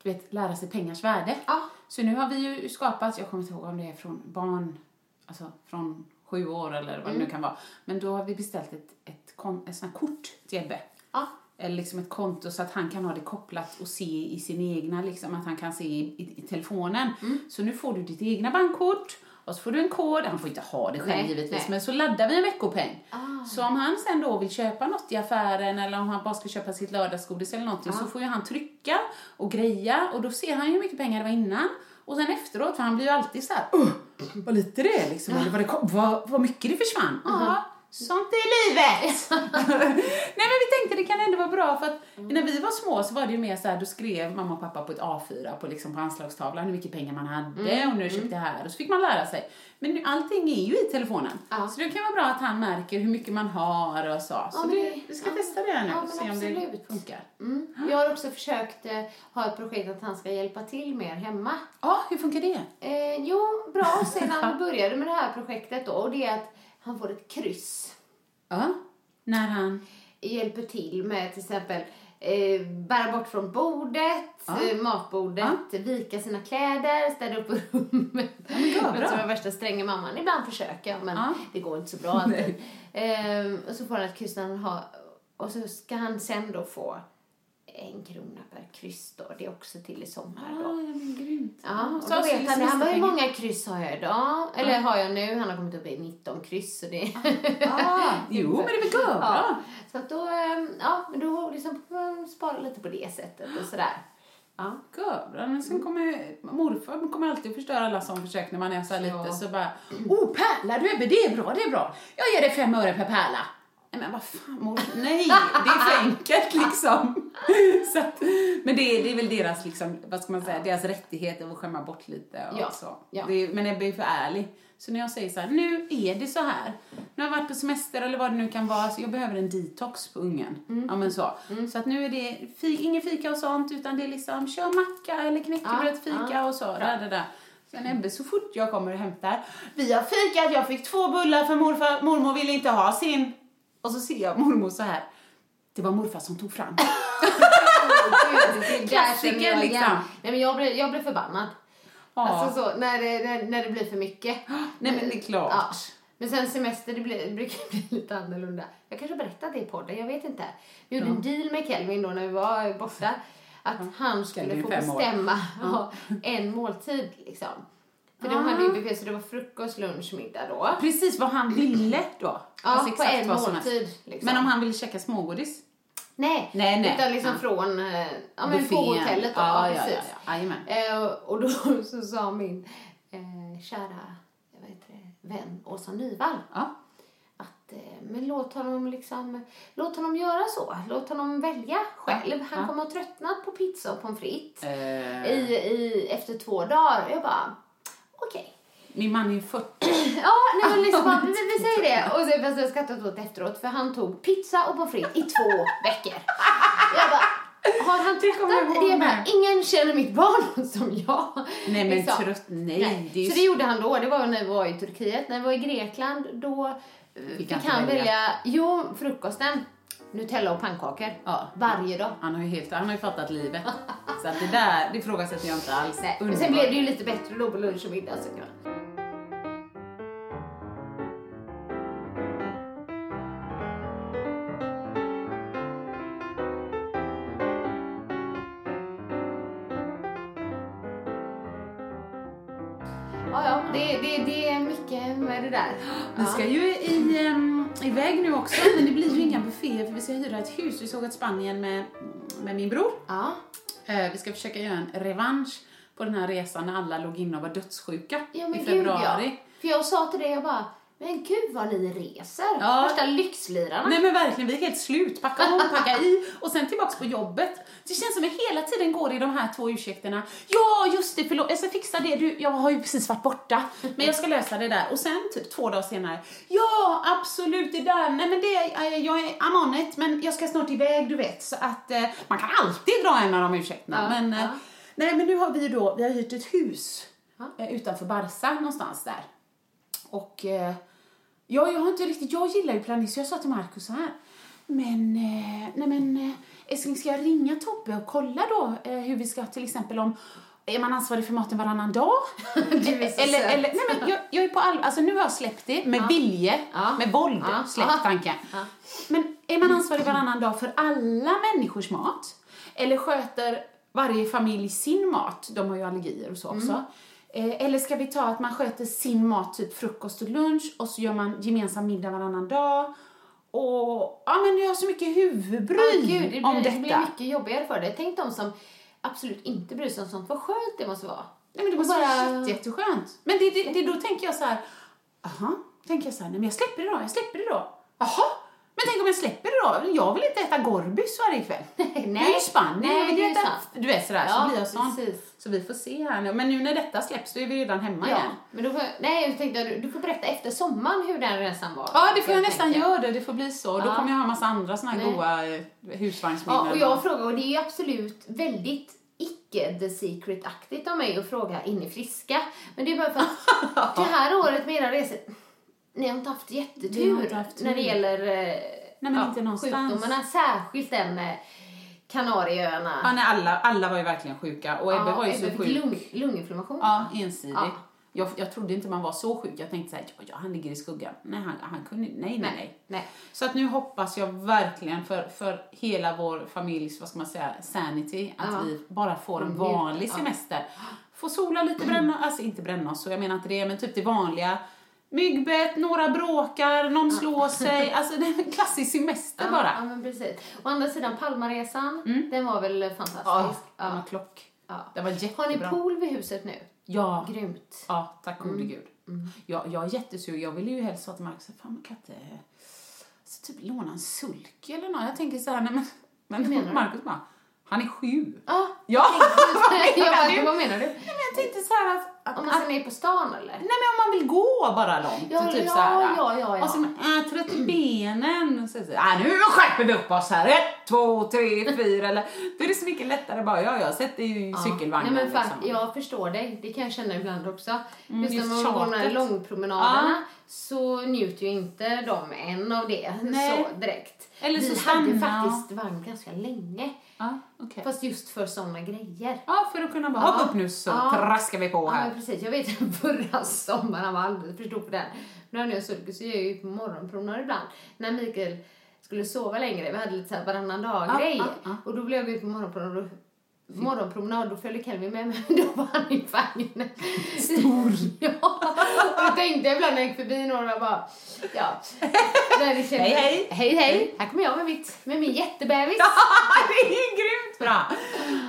S2: du vet, lära sig pengars värde.
S1: Ja.
S2: Så nu har vi ju skapat, jag kommer inte ihåg om det är från barn, alltså från sju år eller vad det nu kan vara. Men då har vi beställt ett, ett, kon, ett sånt kort till Ebbe.
S1: Ja.
S2: Eller liksom ett konto så att han kan ha det kopplat och se i sin egna, liksom att han kan se i, i, i telefonen.
S1: Mm.
S2: Så nu får du ditt egna bankkort och så får du en kod, han får inte ha det själv
S1: Nej,
S2: givetvis,
S1: nej.
S2: men så laddar vi en veckopeng.
S1: Ah.
S2: Så om han sen då vill köpa något i affären eller om han bara ska köpa sitt lördagsgodis eller någonting
S1: Ah.
S2: så får ju han trycka och greja och då ser han ju hur mycket pengar det var innan. Och sen efteråt, för han blir ju alltid så här, "Åh, vad lite det är liksom, eller vad, det kom, vad, vad mycket det försvann. Ja, sånt är livet! Nej men vi tänkte det kan ändå vara bra för att när vi var små så var det ju mer så här, då skrev mamma och pappa på ett A4 på, liksom, på anslagstavlan hur mycket pengar man hade och nu köpte jag här och så fick man lära sig. Men nu, allting är ju i telefonen.
S1: Ja.
S2: Så det kan vara bra att han märker hur mycket man har och så. Så
S1: men
S2: det, vi ska
S1: ja.
S2: testa det här nu
S1: Ja,
S2: och se om det funkar.
S1: Mm. Jag har också försökt eh, ha ett projekt att han ska hjälpa till mer hemma.
S2: Ja, hur funkar det?
S1: Eh, jo, bra sedan vi började med det här projektet då. Och det är att han får ett kryss.
S2: Ja. När han...
S1: Hjälper till med till exempel eh, bära bort från bordet,
S2: Ja.
S1: eh, matbordet, vika sina kläder, städa upp rummet.
S2: vad
S1: Men
S2: bra.
S1: som är värsta stränga mamman. Ibland försöker jag men
S2: Ja.
S1: det går inte så bra alltid. Ehm, och så får han ett kryss när han har, och så ska han sen då få en krona per kryss då. Det är också till i sommar då.
S2: Ja, men grymt.
S1: Ja, och
S2: Så
S1: då
S2: alltså,
S1: vet han, han ju
S2: pengar.
S1: många kryss har jag idag. Eller har jag nu, han har kommit upp i 19 kryss. Så det...
S2: Ah, jo, men det är väl
S1: ja.
S2: bra.
S1: Så att då, ehm, ja, men då liksom får man spara lite på det sättet och sådär. Ja.
S2: Görbra, men sen kommer morfar kommer alltid förstöra alla som försök när man är så
S1: Ja.
S2: lite så bara Oh, pärla du Ebbe, det är bra, det är bra. Jag ger dig fem öre per pärla. Nej men vad fan mor, nej, det är för enkelt liksom. Så att, men det är, det är väl deras, liksom, vad ska man säga, deras rättighet att skämma bort lite och
S1: Ja,
S2: så.
S1: ja.
S2: Det är, men Ebbe är för ärlig. Så när jag säger så här, nu är det så här. Nu har jag varit på semester eller vad det nu kan vara, så jag behöver en detox på ungen.
S1: Mm.
S2: Ja men så. Så att nu är det fi, ingen fika och sånt, utan det är liksom kör macka eller knäckebröd, fika
S1: ja.
S2: och så. Där, där, där. Sen Ebbe, så fort jag kommer och hämtar, vi har fikat, jag fick två bullar för morfar, mormor ville inte ha sin. Och så ser jag mormor så här. Det var morfar som tog fram. Klassiker, liksom.
S1: Nej, men jag blev, jag blev förbannad.
S2: Ja.
S1: Alltså så, när det, när, när det blir för mycket.
S2: Nej men det är klart.
S1: Ja. Men sen semester, det, blir, det brukar bli lite annorlunda. Jag kanske har berättat det i podden, jag vet inte. Vi gjorde en deal med Kelvin då när vi var borta. Att han skulle få bestämma ja, en måltid liksom. För de
S2: Ah.
S1: hade ju buffé så det var frukost, lunch, middag då.
S2: Precis vad han ville då.
S1: Ja,
S2: Alltså
S1: på en måltid. Liksom.
S2: Men om han ville käka smågodis?
S1: Nej,
S2: Nej, nej.
S1: utan liksom
S2: Ja.
S1: från, eh, ja men på hotellet då.
S2: Ja, ja, ja,
S1: precis.
S2: ja. Jajamän.
S1: Eh, och då så sa min eh, kära vad heter det, vän Åsa Nyvall
S2: Ja.
S1: att eh, men låt honom liksom, låt honom göra så. Låt honom välja själv. Han
S2: Ja.
S1: kommer att tröttna på pizza och pommes frites
S2: Eh,
S1: i, i, efter två dagar. Jag bara, okej.
S2: Min man är ju 40.
S1: Ja, nej men liksom vi, vi säger det. Och så fast jag skrattat åt efteråt för han tog pizza och pommes frites i två veckor. Jag bara, har han tröttnat? Det är bara, ingen känner mitt barn som jag.
S2: Nej men
S1: Liksom.
S2: trött, nej.
S1: Nej.
S2: Det ju
S1: Så det gjorde han då. Det var när vi var i Turkiet. När vi var i Grekland då eh, fick,
S2: han
S1: välja? jo, frukosten. Nutella och pannkakor.
S2: Ja.
S1: Varje dag.
S2: Han har ju helt, han har ju fattat livet. Så att det där, det ifrågasätter jag inte alls.
S1: Nej. Men sen blev det ju lite bättre då på lunch och middag såklart. Ja, ja, det, det, det är mycket med det där.
S2: Vi ska ju i, um, iväg nu också, men det blir ju inga bufféer för vi ska hyra ett hus. Vi såg att Spanien med, med min bror.
S1: Ja.
S2: Eh, vi ska försöka göra en revansch på den här resan när alla låg inne och var dödssjuka
S1: Ja
S2: i
S1: gud
S2: februari.
S1: ja. För jag sa till dig, jag bara, men gud vad ni reser.
S2: Ja.
S1: Värsta lyxlirarna.
S2: Nej men verkligen, vi är helt slut. Packa om, packa i och sen tillbaks på jobbet. Det känns som att jag hela tiden går i de här två ursäkterna. Ja, just det, förlåt, jag ska fixa det. Du, jag har ju precis varit borta, men jag ska lösa det där. Och sen typ två dagar senare, ja, absolut, det där, nej men det, eh, jag är I'm on it, men jag ska snart iväg, du vet. Så att eh, man kan alltid dra en av de ursäkterna.
S1: Ja,
S2: men, eh,
S1: ja.
S2: nej men nu har vi då, vi har hyrt ett hus utanför Barca någonstans där. Och ja, jag har inte riktigt, jag gillar ju planering så jag sa till Markus så här. Men, eh, nej men eh, älskling ska jag ringa Tobbe och kolla då eh, hur vi ska till exempel om är man ansvarig för maten varannan dag? Eller, eller, nej men jag, jag är på all, alltså nu har jag släppt det med vilje,
S1: Ja.
S2: med våld,
S1: Ja.
S2: släppt
S1: Ja.
S2: tanken.
S1: Ja.
S2: Men är man ansvarig varannan dag för alla människors mat? Eller sköter varje familj sin mat? De har ju allergier och så också.
S1: Mm.
S2: Eh, eller ska vi ta att man sköter sin mat, typ frukost och lunch, och så gör man gemensam middag varannan dag. Och ja, men jag har så mycket huvudbry
S1: Ja, gud, det
S2: om
S1: blir,
S2: detta.
S1: det blir mycket jobbigare för dig. Tänk de som absolut inte bryr sig om sånt. Vad skönt det måste vara.
S2: Nej, men det måste vara jätte, jätteskönt. Men det, det, det, då tänker jag så här, aha, tänker jag så här, nej men jag släpper det då, jag släpper det då. Jaha, men tänk om jag släpper det då? Jag vill inte äta Gorbis varje kväll.
S1: Nej,
S2: Det är ju Spanien,
S1: nej,
S2: jag vill
S1: är
S2: äta, du vet sådär,
S1: Ja,
S2: så blir jag sån.
S1: precis.
S2: Så vi får se här nu. Men nu när detta släpps, då är vi redan hemma
S1: Ja,
S2: igen.
S1: men då får, nej, jag tänkte du, får berätta efter sommaren hur den resan var.
S2: Ja, det får jag
S1: helt
S2: nästan göra det. Det får bli så. Då
S1: Ja.
S2: kommer jag ha en massa andra såna här
S1: Nej.
S2: goa eh, husvagnsminnen.
S1: Ja, och jag frågar, och det är ju absolut väldigt icke the secret-aktigt av mig att fråga in i friska. Men det är bara för att det här året med era resor, ni har inte haft jättetur
S2: inte haft
S1: när det gäller eh,
S2: inte någonstans.
S1: sjukdomarna. Särskilt den Kanarieöarna.
S2: Ja, nej, alla, alla var ju verkligen sjuka. Och Ebbe var ju så
S1: Ebbe fick
S2: sjuk.
S1: lung, lunginflammation.
S2: Ja, ensidig.
S1: Ja.
S2: Jag, jag trodde inte man var så sjuk. Jag tänkte såhär, ja, ja, han ligger i skuggan. Nej, han, han kunde nej, nej, nej.
S1: nej.
S2: Så att nu hoppas jag verkligen för, för hela vår familjs, vad ska man säga, sanity, att
S1: Ja.
S2: vi bara får en vanlig
S1: ja.
S2: semester. Få sola lite, bränna, alltså inte bränna oss, så jag menar inte det, men typ det vanliga. Myggbett, några bråkar, någon slår sig. Alltså det är en klassisk semester
S1: Ja,
S2: bara.
S1: Ja, men precis. Å andra sidan, Palmaresan, den var väl fantastisk.
S2: Ja, den var klock.
S1: Ja.
S2: Det var
S1: Har
S2: jättebra.
S1: ni pool vid huset nu?
S2: Ja.
S1: Grymt.
S2: Ja, tack gode
S1: Mm.
S2: gud. Jag, jag är jättesugen. Jag ville ju helst sa till Marcus, fan man kan inte så typ låna en sulky eller något. Jag tänker så här, nej men,
S1: menar
S2: men
S1: du?
S2: Marcus bara, han är sju.
S1: Ja,
S2: Ja,
S1: jag
S2: menar
S1: bara,
S2: du?
S1: vad menar du?
S2: Nej, men jag tänkte så här att, att,
S1: Om man ska ner på stan eller?
S2: Nej men om man vill gå bara långt.
S1: Ja,
S2: typ
S1: ja,
S2: så här,
S1: ja, ja, ja.
S2: Och så äh, trött i benen. Så, så, äh, nu skärper vi upp oss här. Ett, två, tre, fyra. Eller, då är det så mycket lättare bara, ja jag sätter ju i cykelvagnen.
S1: Nej, men fan,
S2: liksom.
S1: jag förstår dig. Det kan jag känna ibland också.
S2: Mm,
S1: just när
S2: just
S1: man går de här långpromenaderna
S2: Ja.
S1: så njuter ju inte de än av det
S2: Nej.
S1: så direkt.
S2: Eller så
S1: Vi hade faktiskt vagn ganska länge.
S2: Ja, okej.
S1: Fast just för såna grejer.
S2: Ja, för att kunna bara
S1: Ja.
S2: hoppa upp nu så
S1: Ja,
S2: traskar vi på
S1: Ja,
S2: här.
S1: men precis. Jag vet förra sommaren han var alldeles för stor för den. Nu har jag cirkus så jag är ju på morgonpromenad ibland. När Mikael skulle sova längre, vi hade lite så här varannan dag
S2: Ja, ja, ja.
S1: Och då blev jag ute på morgonpromenad och morgonpromenad, då följde Kelvin med men då var han i vagnen. Stor! ja, och då tänkte jag ibland när jag gick förbi några och bara, ja. När det
S2: Hej, hej.
S1: Hej, hej! Här kommer jag med, mitt, med min jättebebis.
S2: det bra!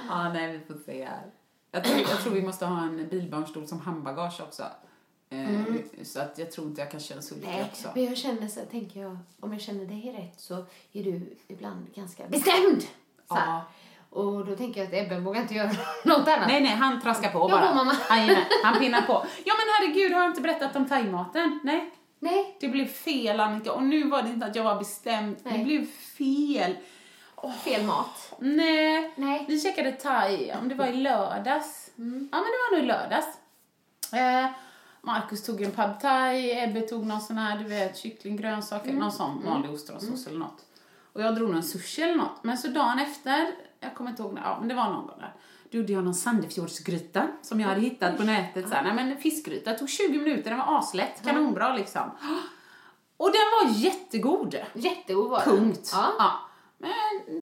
S2: Ja, nej, vi får se. Jag tror, jag tror vi måste ha en bilbarnstol som handbagage också. Eh, Så att jag tror inte jag kan sulke
S1: Nej,
S2: också.
S1: men jag känner så tänker jag, om jag känner dig rätt så är du ibland ganska bestämd. Så här.
S2: Ja.
S1: Och då tänker jag att Ebben vågar inte göra något annat.
S2: Nej, nej, han traskar på bara.
S1: mamma.
S2: Jajamän, han pinnar på. Ja, men herregud, har jag inte berättat om thaimaten? Nej,
S1: Nej.
S2: det blev fel Annika. Och nu var det inte att jag var bestämd. Det
S1: Nej.
S2: blev fel.
S1: Fel mat.
S2: Nej,
S1: Nej.
S2: vi käkade thai, om det var i lördags.
S1: Mm.
S2: Ja, men det var nog i lördags. Eh, Marcus tog en pad thai, Ebbe tog någon sån här, du vet, kyckling, grönsaker,
S1: Mm.
S2: någon sån vanlig ostronsås eller något. Och jag drog någon sushi eller något. Men så dagen efter, jag kommer inte ihåg när, ja men det var någon gång där. Då gjorde jag någon Sandefjordsgryta som jag hade hittat på nätet. Så här, nej men fiskgryta, tog 20 minuter, den var aslätt, kanonbra liksom. Och den var jättegod.
S1: Jättegod var den.
S2: Punkt.
S1: Ja.
S2: Ja. Men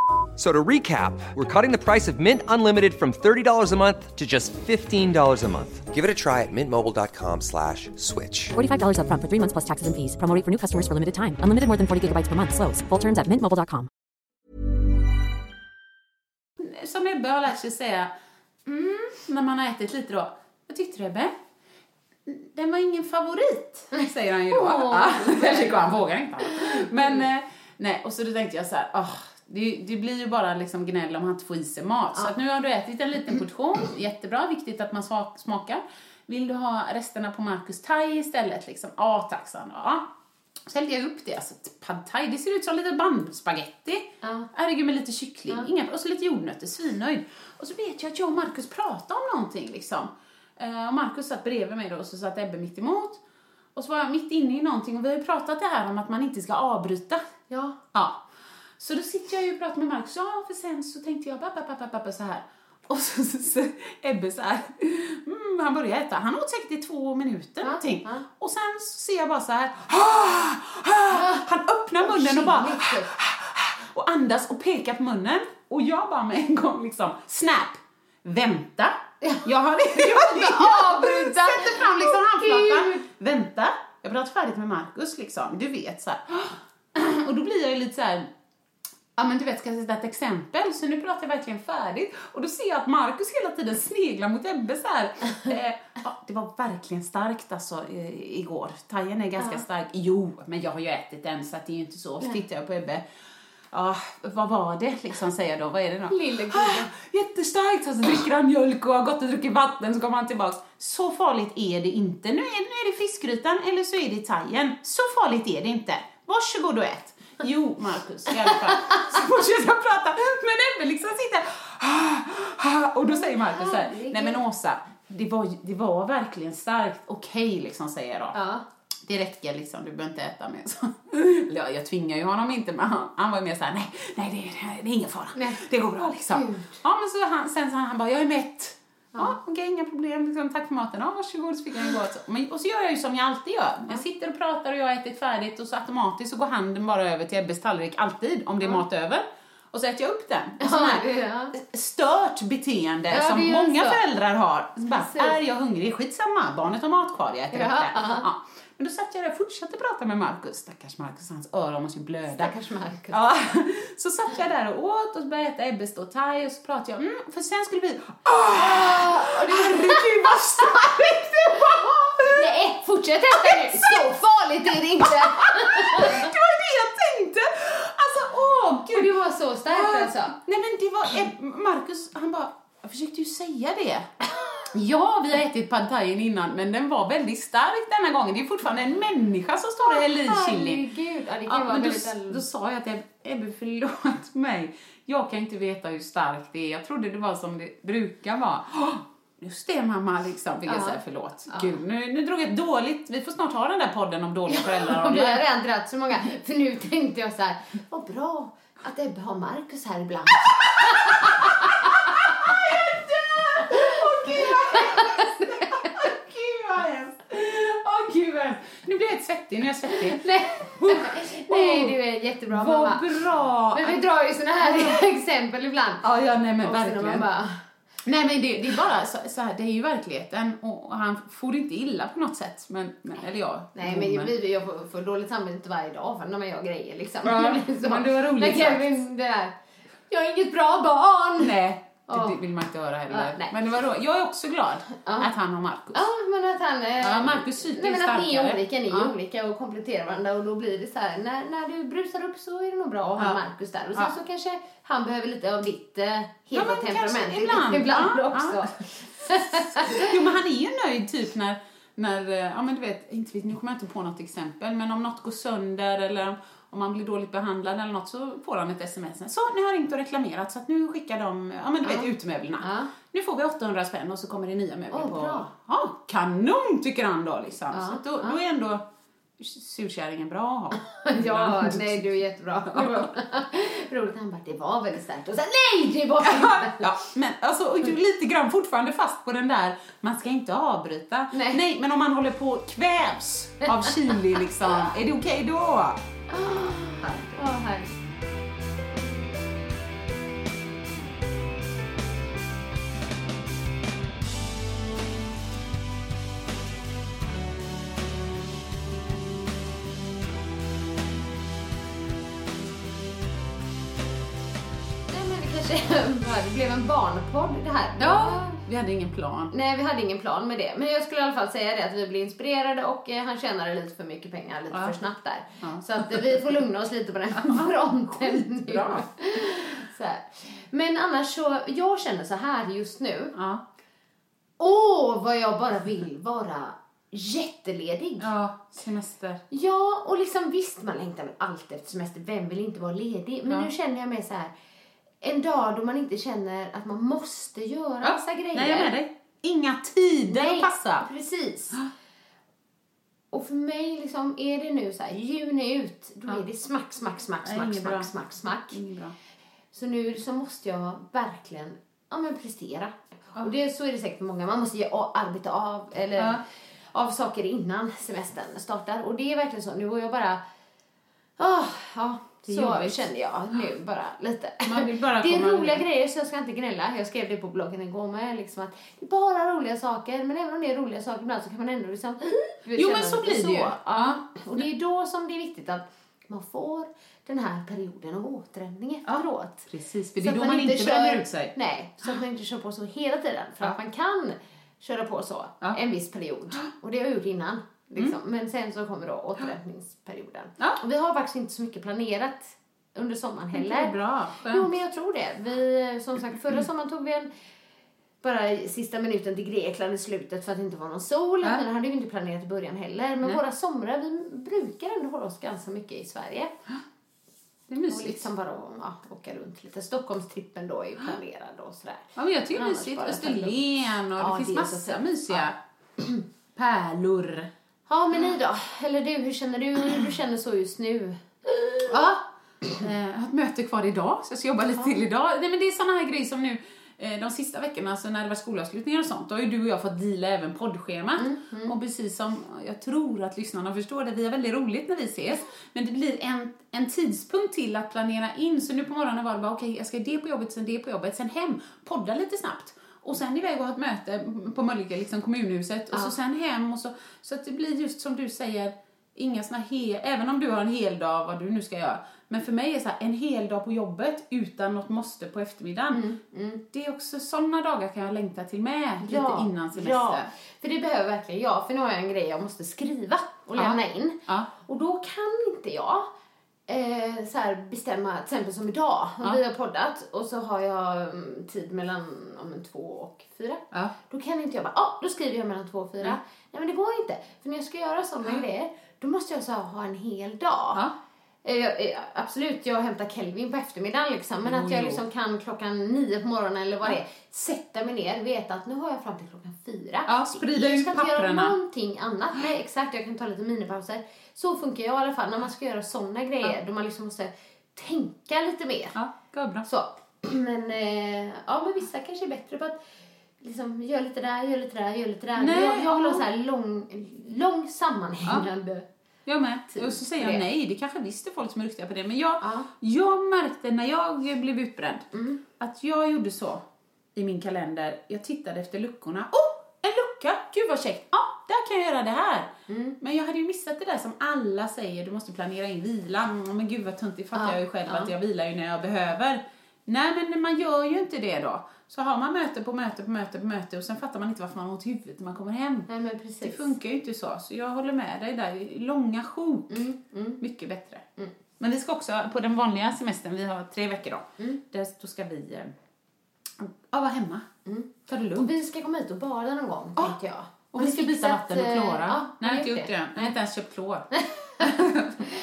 S3: So to recap, we're cutting the price of Mint Unlimited from $30 a month to just $15 a month. Give it a try at mintmobile.com slash switch.
S4: $45 upfront for three months plus taxes and fees. Promo rate for new customers for limited time. Unlimited more than 40 gigabytes per month. Slows. Full terms at mintmobile.com.
S2: som Ebbe har lärt sig säga mm, när man har ätit lite då. Vad tyckte du Ebbe? Den var ingen favorit, säger han ju då. Jag tycker han vågar inte. Men, eh, nej, och så då tänkte jag så här, åh, det, det blir ju bara liksom gnäll om han inte får i sig mat. Så att nu har du ätit en liten portion, jättebra, viktigt att man smak- smakar. Vill du ha resterna på Marcus thai istället? Liksom? Ja, tack, sa han. Ja. Så hällde jag upp det. Alltså, pad thai, det ser ut som lite bandspaghetti.
S1: Ja.
S2: Herregud, med lite kyckling. Inga, och så lite jordnötter, svinnöjd. Och så vet jag att jag och Marcus pratade om någonting liksom. Eh, och Marcus satt bredvid mig då och så satt Ebbe mitt emot. Och så var jag mitt inne i någonting och vi har ju pratat det här om att man inte ska avbryta.
S1: Ja.
S2: Ja. Så då sitter jag ju och pratar med Marcus, ja för sen så tänkte jag pappa, pappa, pappa så här. Och så, så, så Ebbe så här, mm, han börjar äta, han åt säkert i två minuter någonting.
S1: ja.
S2: Och sen så ser jag bara så här, ah, ah, han öppnar munnen och bara
S1: Kyligt.
S2: och andas och pekar på munnen. Och jag bara med en gång liksom, snap, vänta. Jag har
S1: inte avbryta.
S2: Sätter fram liksom handflatan. Vänta, jag pratar färdigt med Markus liksom. Du vet så här. Och då blir jag ju lite så här. Ja men du vet, ska jag sätta ett exempel? Så nu pratar jag verkligen färdigt. Och då ser jag att Markus hela tiden sneglar mot Ebbe så här. Eh, ja, det var verkligen starkt alltså eh, igår. Thaien är ganska stark. Jo, men jag har ju ätit den så att det är ju inte så. Så tittar jag på Ebbe. Ja, vad var det liksom säger jag då? Vad är det då?
S1: Lille gubbe.
S2: Ah, jättestarkt! Så dricker han mjölk och har gått och druckit vatten så kommer han tillbaks. Så farligt är det inte. Nu är, nu är det fiskgrytan eller så är det thaien. Så farligt är det inte. Varsågod och ät. Jo, Marcus, i alla fall. Så fortsätter jag prata. Men Ebbe liksom sitter och då säger Marcus så här, nej men Åsa, det var, det var verkligen starkt. Okej, liksom säger jag då.
S1: Ja.
S2: det räcker liksom, du behöver inte äta mer. Så, Eller ja, jag tvingar ju honom inte, men han, han var ju mer såhär, nej, nej det, är- det är ingen fara.
S1: Nej.
S2: Det går bra liksom.
S1: Gud.
S2: Ja, men så han, sen så han bara, jag är mätt. Ja, okej, inga problem. Liksom, tack för maten. Ja, varsågod. Så fick ju gå. Så, men, och så gör jag ju som jag alltid gör. Jag sitter och pratar och jag har ätit färdigt och så automatiskt så går handen bara över till Ebbes tallrik, alltid, om det är mat över. Och så äter jag upp den. En sån här
S1: Ja,
S2: stört beteende
S1: Ja,
S2: som många
S1: så.
S2: föräldrar har. Bara, är jag hungrig? Skitsamma, barnet har mat kvar, jag äter
S1: Ja,
S2: upp det. Men då satt jag där och fortsatte prata med Markus. Stackars Markus, hans öron måste ju blöda.
S1: Stackars Marcus.
S2: Ja, så satt jag där och åt och började äta Ebbes då thai och så pratade jag, mm, för sen skulle vi... Åh! Herregud vad starkt det var!
S1: Nej, fortsätt äta nu. Så farligt är det inte.
S2: Det var det jag tänkte! Alltså, åh
S1: Och
S2: gud!
S1: det var så starkt alltså.
S2: Nej men det var, Marcus han bara, jag försökte ju säga det. Ja, vi har ätit pad thaien innan, men den var väldigt stark denna gången. Det är fortfarande en människa som står och häller i chili.
S1: Herregud. Ja, det kan
S2: Ja,
S1: ju vara
S2: men då,
S1: väldigt...
S2: då sa jag att Eb- Ebbe, förlåt mig. Jag kan inte veta hur starkt det är. Jag trodde det var som det brukar vara. "Åh, Just det mamma, liksom, jag
S1: Ja.
S2: säga förlåt. Gud, nu, nu drog jag dåligt, vi får snart ha den där podden om dåliga föräldrar. Om
S1: vi har redan dragit så många. För nu tänkte jag så här, vad bra att Ebbe har Marcus här ibland.
S2: Åh gud vad hemskt! Gud vad hemskt! Åh gud vad hemskt! Nu blir jag helt svettig, nu är jag svettig.
S1: Nej, Nej du är jättebra mamma.
S2: Vad bra!
S1: Men vi drar ju såna här exempel ibland.
S2: Ja, ja, nej men
S1: Och
S2: verkligen.
S1: bara,
S2: Nej men det, det är bara så, så här, det är ju verkligen och han får inte illa på något sätt. Men, men eller ja.
S1: Nej men jag, blir, jag får, får dåligt samvete varje dag för när man gör grejer liksom.
S2: Ja, men det var roligt
S1: Men Kevin, det där, jag är inget bra barn.
S2: Nej,
S1: Ja.
S2: det vill man inte höra heller.
S1: Nej.
S2: men det var jag är också glad att han har Markus.
S1: Ja, men att han... eh,
S2: Ja, Marcus psyke
S1: Nej,
S2: är
S1: men att ni är
S2: starkare.
S1: olika, ni är olika och kompletterar varandra och då blir det så här, när, när du brusar upp så är det nog bra att ha
S2: Ja.
S1: Marcus där och sen så kanske han behöver lite av ditt eh, heta
S2: Ja, men
S1: temperament
S2: ibland.
S1: ibland också.
S2: Jo men han är ju nöjd typ när, när eh, ja men du vet, inte, vet, nu kommer jag inte på något exempel, men om något går sönder eller om man blir dåligt behandlad eller något så får han ett sms. Så, nu har ringt och reklamerat så att nu skickar de, ja men du vet, utemöblerna.
S1: Ja.
S2: Nu får vi 800 spänn och så kommer det nya möbler
S1: Åh,
S2: på.
S1: bra.
S2: Ja, kanon tycker han då liksom.
S1: Ja,
S2: Så då, då är ändå surkärringen bra att ha.
S1: Ja, nej du är jättebra. Roligt, han bara, det var väldigt starkt och sen nej det var inte.
S2: Ja, men alltså och lite grann fortfarande fast på den där, man ska inte avbryta.
S1: Nej.
S2: men om man håller på och kvävs av chili liksom, är det okej då?
S1: Åh, herregud. Nej, men det kanske det blev en barnpodd det här.
S2: Vi hade ingen plan.
S1: Nej, vi hade ingen plan med det. Men jag skulle i alla fall säga det att vi blev inspirerade och eh, han tjänade lite för mycket pengar lite
S2: Ja.
S1: för snabbt där.
S2: Ja.
S1: Så att eh, vi får lugna oss lite på den fronten nu.
S2: Bra.
S1: Så här. Men annars så, jag känner så här just nu.
S2: Ja.
S1: Åh, vad jag bara vill vara jätteledig.
S2: ja, semester.
S1: Ja, och liksom visst man längtar väl alltid efter semester. Vem vill inte vara ledig? Men
S2: Ja.
S1: nu känner jag mig så här. En dag då man inte känner att man måste göra massa grejer.
S2: Nej, jag med dig. Inga tider att passa.
S1: precis. Och för mig liksom, är det nu så här, juni ut, då
S2: Ja.
S1: är det smack, smack, smack,
S2: Nej,
S1: smack, smack, smack, smack.
S2: Bra.
S1: Så nu så måste jag verkligen, ja men prestera. Och det, så är det säkert för många, man måste ge, arbeta av, eller
S2: Ja.
S1: av saker innan semestern startar. Och det är verkligen så, nu var jag bara, ah, ja,
S2: Det
S1: så
S2: jobbigt.
S1: känner jag nu bara lite.
S2: Bara
S1: det är roliga
S2: ur.
S1: grejer så jag ska inte gnälla. Jag skrev det på bloggen igår med liksom att det är bara roliga saker men även om det är roliga saker ibland så kan man ändå liksom
S2: Jo, men så blir det ju.
S1: Ja.
S2: Ja.
S1: Och det är då som det är viktigt att man får den här perioden av återhämtning efteråt.
S2: Precis, för det
S1: Så
S2: är då man inte bränner ut sig.
S1: Nej, så att man inte kör på så hela tiden. För att man kan köra på så
S2: Ja.
S1: en viss period. Och det har jag gjort innan. Liksom. Men sen så kommer då återhämtningsperioden.
S2: Ja.
S1: Och vi har faktiskt inte så mycket planerat under sommaren
S2: Det
S1: heller.
S2: är bra.
S1: Jo,
S2: Skönt.
S1: men jag tror det. Vi, som sagt, förra sommaren tog vi en bara sista minuten till Grekland i slutet för att det inte var någon sol.
S2: Ja.
S1: Men det hade vi inte planerat i början heller. Men
S2: Nej.
S1: våra somrar, vi brukar ändå hålla oss ganska mycket i Sverige.
S2: Det är
S1: Och
S2: mysigt.
S1: liksom bara ja, åka runt lite. Stockholmstrippen då är ju planerad och sådär.
S2: Ja, men jag tycker det är mysigt. Österlen och
S1: Ja,
S2: det finns
S1: det
S2: massa mysiga pärlor.
S1: Ja, men ni då? Eller du, hur känner du? Du känner så just nu?
S2: Ja. Eh, Jag har ett möte kvar idag, så jag ska jobba lite till idag. Nej, men det är såna här grejer som nu eh, de sista veckorna, alltså när det var skolavslutningar och sånt, då har ju du och jag fått deala även poddschemat. Och precis som jag tror att lyssnarna förstår det, vi har väldigt roligt när vi ses, men det blir en, en tidspunkt till att planera in. Så nu på morgonen var det bara, okej, jag ska det på jobbet, sen det på jobbet, sen hem, podda lite snabbt. Och sen iväg och ha ett möte på Mölnlycke, liksom kommunhuset, och så sen hem och så, så att det blir just som du säger, inga såna hel, även om du har en hel dag vad du nu ska göra. Men för mig är så här, en hel dag på jobbet utan något måste på eftermiddagen. Det är också såna dagar kan jag längta till med lite innan semester.
S1: Ja, för det behöver verkligen jag. För nu har jag en grej jag måste skriva och
S2: Ja.
S1: lämna in.
S2: Ja.
S1: Och då kan inte jag eh, så här bestämma, till exempel som idag, om
S2: Ja.
S1: vi har poddat och så har jag mm, tid mellan om en två och fyra.
S2: Ja.
S1: Då kan inte jag bara, ja, då skriver jag mellan två och fyra.
S2: Nej.
S1: Nej men det går inte. För när jag ska göra sådana grejer, då måste jag så här, ha en hel dag.
S2: Ja.
S1: Eh, jag- eh, absolut, jag hämtar Kelvin på eftermiddagen liksom, men
S2: Jo,
S1: att jag liksom kan klockan nio på morgonen eller vad det är, sätta mig ner, veta att nu har jag fram till klockan fyra.
S2: Ja, sprida
S1: jag
S2: ut
S1: ska inte göra någonting annat. Nej, exakt, jag kan ta lite minipauser. Så funkar jag i alla fall när man ska göra sådana grejer, då man liksom måste tänka lite mer.
S2: Ja, gå bra.
S1: Så. Men, eh, ja, men vissa kanske är bättre på att liksom, gör lite där, gör lite där, gör lite där.
S2: Nej,
S1: jag, jag vill ha
S2: ja.
S1: så här lång, lång sammanhängande.
S2: Jag med.
S1: Tid
S2: Och så säger jag
S1: det.
S2: nej, det kanske visst är folk som är duktiga på det. Men jag,
S1: Ja.
S2: jag märkte när jag blev utbränd
S1: Mm.
S2: att jag gjorde så i min kalender. Jag tittade efter luckorna. Oh, en lucka! Gud vad käckt! Ja, där kan jag göra det här.
S1: Mm.
S2: Men jag hade ju missat det där som alla säger, du måste planera in vila. Mm, Men gud vad tunt, det fattar
S1: Ja,
S2: jag ju själv
S1: ja.
S2: att jag vilar ju när jag behöver. Nej, men man gör ju inte det då. Så har man möte på möte på möte på möte och sen fattar man inte varför man har ont i huvudet när man kommer hem.
S1: Nej, men precis.
S2: Det funkar ju inte så, så jag håller med dig där. Långa sjok,
S1: Mm,
S2: mycket bättre. Men vi ska också, på den vanliga semestern, vi har tre veckor då,
S1: Mm.
S2: där, då ska vi eh, ja, vara hemma. Ta det lugnt.
S1: Och vi ska komma hit och bada någon gång,
S2: Ja.
S1: tänkte jag.
S2: Och vi ska byta vatten och
S1: eh,
S2: klora.
S1: Ja,
S2: Nej, jag har inte
S1: gjort
S2: det. Jag har inte ens köpt klor.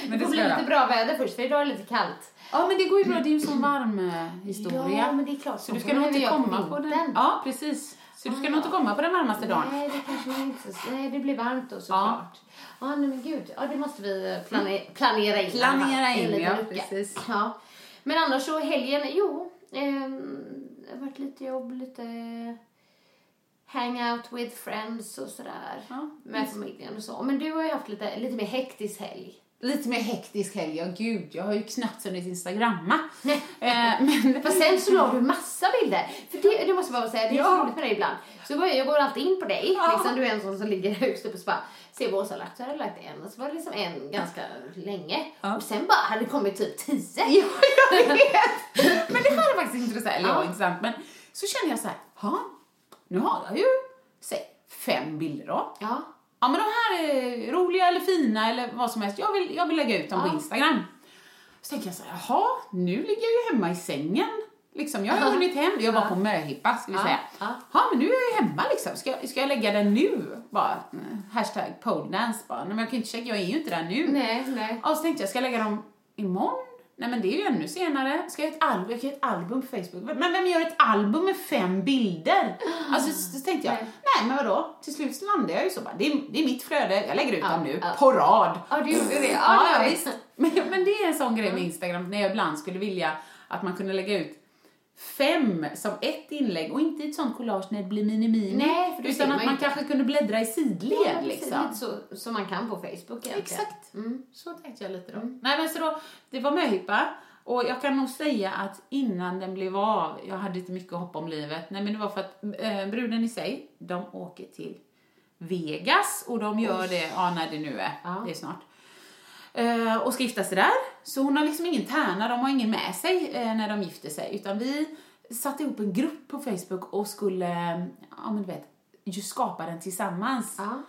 S2: men
S1: Det får bli lite bra väder först, för idag är det lite kallt.
S2: Ja, men det går ju bra. Det är ju en sån varm eh, historia.
S1: Ja, men det är klart.
S2: Så du ska nog inte komma på den. Ja, precis. Så du ska nog inte komma på den varmaste dagen.
S1: Nej, det kanske inte... Nej, det blir varmt då såklart. Ja, nej men gud. Ja, det måste vi plane- planera in.
S2: Planera in, ja,
S1: lucka.
S2: precis.
S1: Ja. Men annars så helgen, jo. ehm, det har varit lite jobb, lite hang out with friends och sådär.
S2: Ja,
S1: med familjen och så. Men du har ju haft lite, lite mer hektisk helg.
S2: Lite mer hektisk helg, ja gud. Jag har ju knappt hunnit instagramma. Eh, men,
S1: Fast sen så la du massa bilder. För det, det måste jag bara säga, det är så
S2: Ja.
S1: roligt med dig ibland. Så går jag, jag går alltid in på dig,
S2: Ja.
S1: liksom, du är en sån som ligger högst upp och så bara, se vad Åsa har lagt, så har jag lagt en. Och så var det liksom en ganska länge.
S2: Ja.
S1: Och sen bara hade det kommit typ tio.
S2: Ja, jag vet! Men det är faktiskt intressant. Eller ja, intressant. Men så känner jag så här, ja, nu har jag ju, säg, fem bilder då.
S1: Ja.
S2: Ja, men de här är roliga eller fina eller vad som helst. Jag vill, jag vill lägga ut dem
S1: Ja.
S2: på Instagram. Så tänker jag så här, jaha, nu ligger jag ju hemma i sängen. Liksom, jag har
S1: Ja.
S2: hunnit hem. Jag var på möhippa, ska vi säga.
S1: Ja.
S2: Men nu är jag ju hemma liksom. Ska, jag- ska jag lägga den nu? Bara, eh, hashtag poledance bara. Nej, men jag kan inte checka, jag är ju inte där nu.
S1: Nej, nej.
S2: Ja, så tänkte jag, ska jag lägga dem imorgon? Nej men det är ju ännu senare. Ska jag göra ett album? Jag kan göra ett album på Facebook. Men vem gör ett album med fem bilder? Alltså så, så tänkte jag,
S1: Nej.
S2: nej men vadå? Till slut så landade jag ju så bara, det är, det är mitt flöde, jag lägger ut
S1: Ja,
S2: dem nu,
S1: ja.
S2: på rad.
S1: Ja, du gjorde det. Ja,
S2: Ja, visst. Men, men det är en sån grej med Instagram, när jag ibland skulle vilja att man kunde lägga ut fem som ett inlägg och inte i ett sånt collage när det blir mini-mini.
S1: Nej, för
S2: utan
S1: man
S2: att
S1: ju
S2: man
S1: inte.
S2: kanske kunde bläddra i sidled
S1: Ja,
S2: liksom.
S1: Lite så som man kan på Facebook egentligen.
S2: Exakt.
S1: Mm.
S2: Så tänkte jag lite då. Nej men så då, det var möhippa. Och jag kan nog säga att innan den blev av, jag hade inte mycket hopp om livet. Nej men det var för att eh, bruden i sig, de åker till Vegas och de gör det, ja när det nu är,
S1: Ja.
S2: det är snart. Eh, och ska gifta sig där. Så hon har liksom ingen tärna, de har ingen med sig eh, när de gifter sig. Utan vi satte ihop en grupp på Facebook och skulle, eh, ja men du vet, ju skapa den tillsammans.
S1: Ja.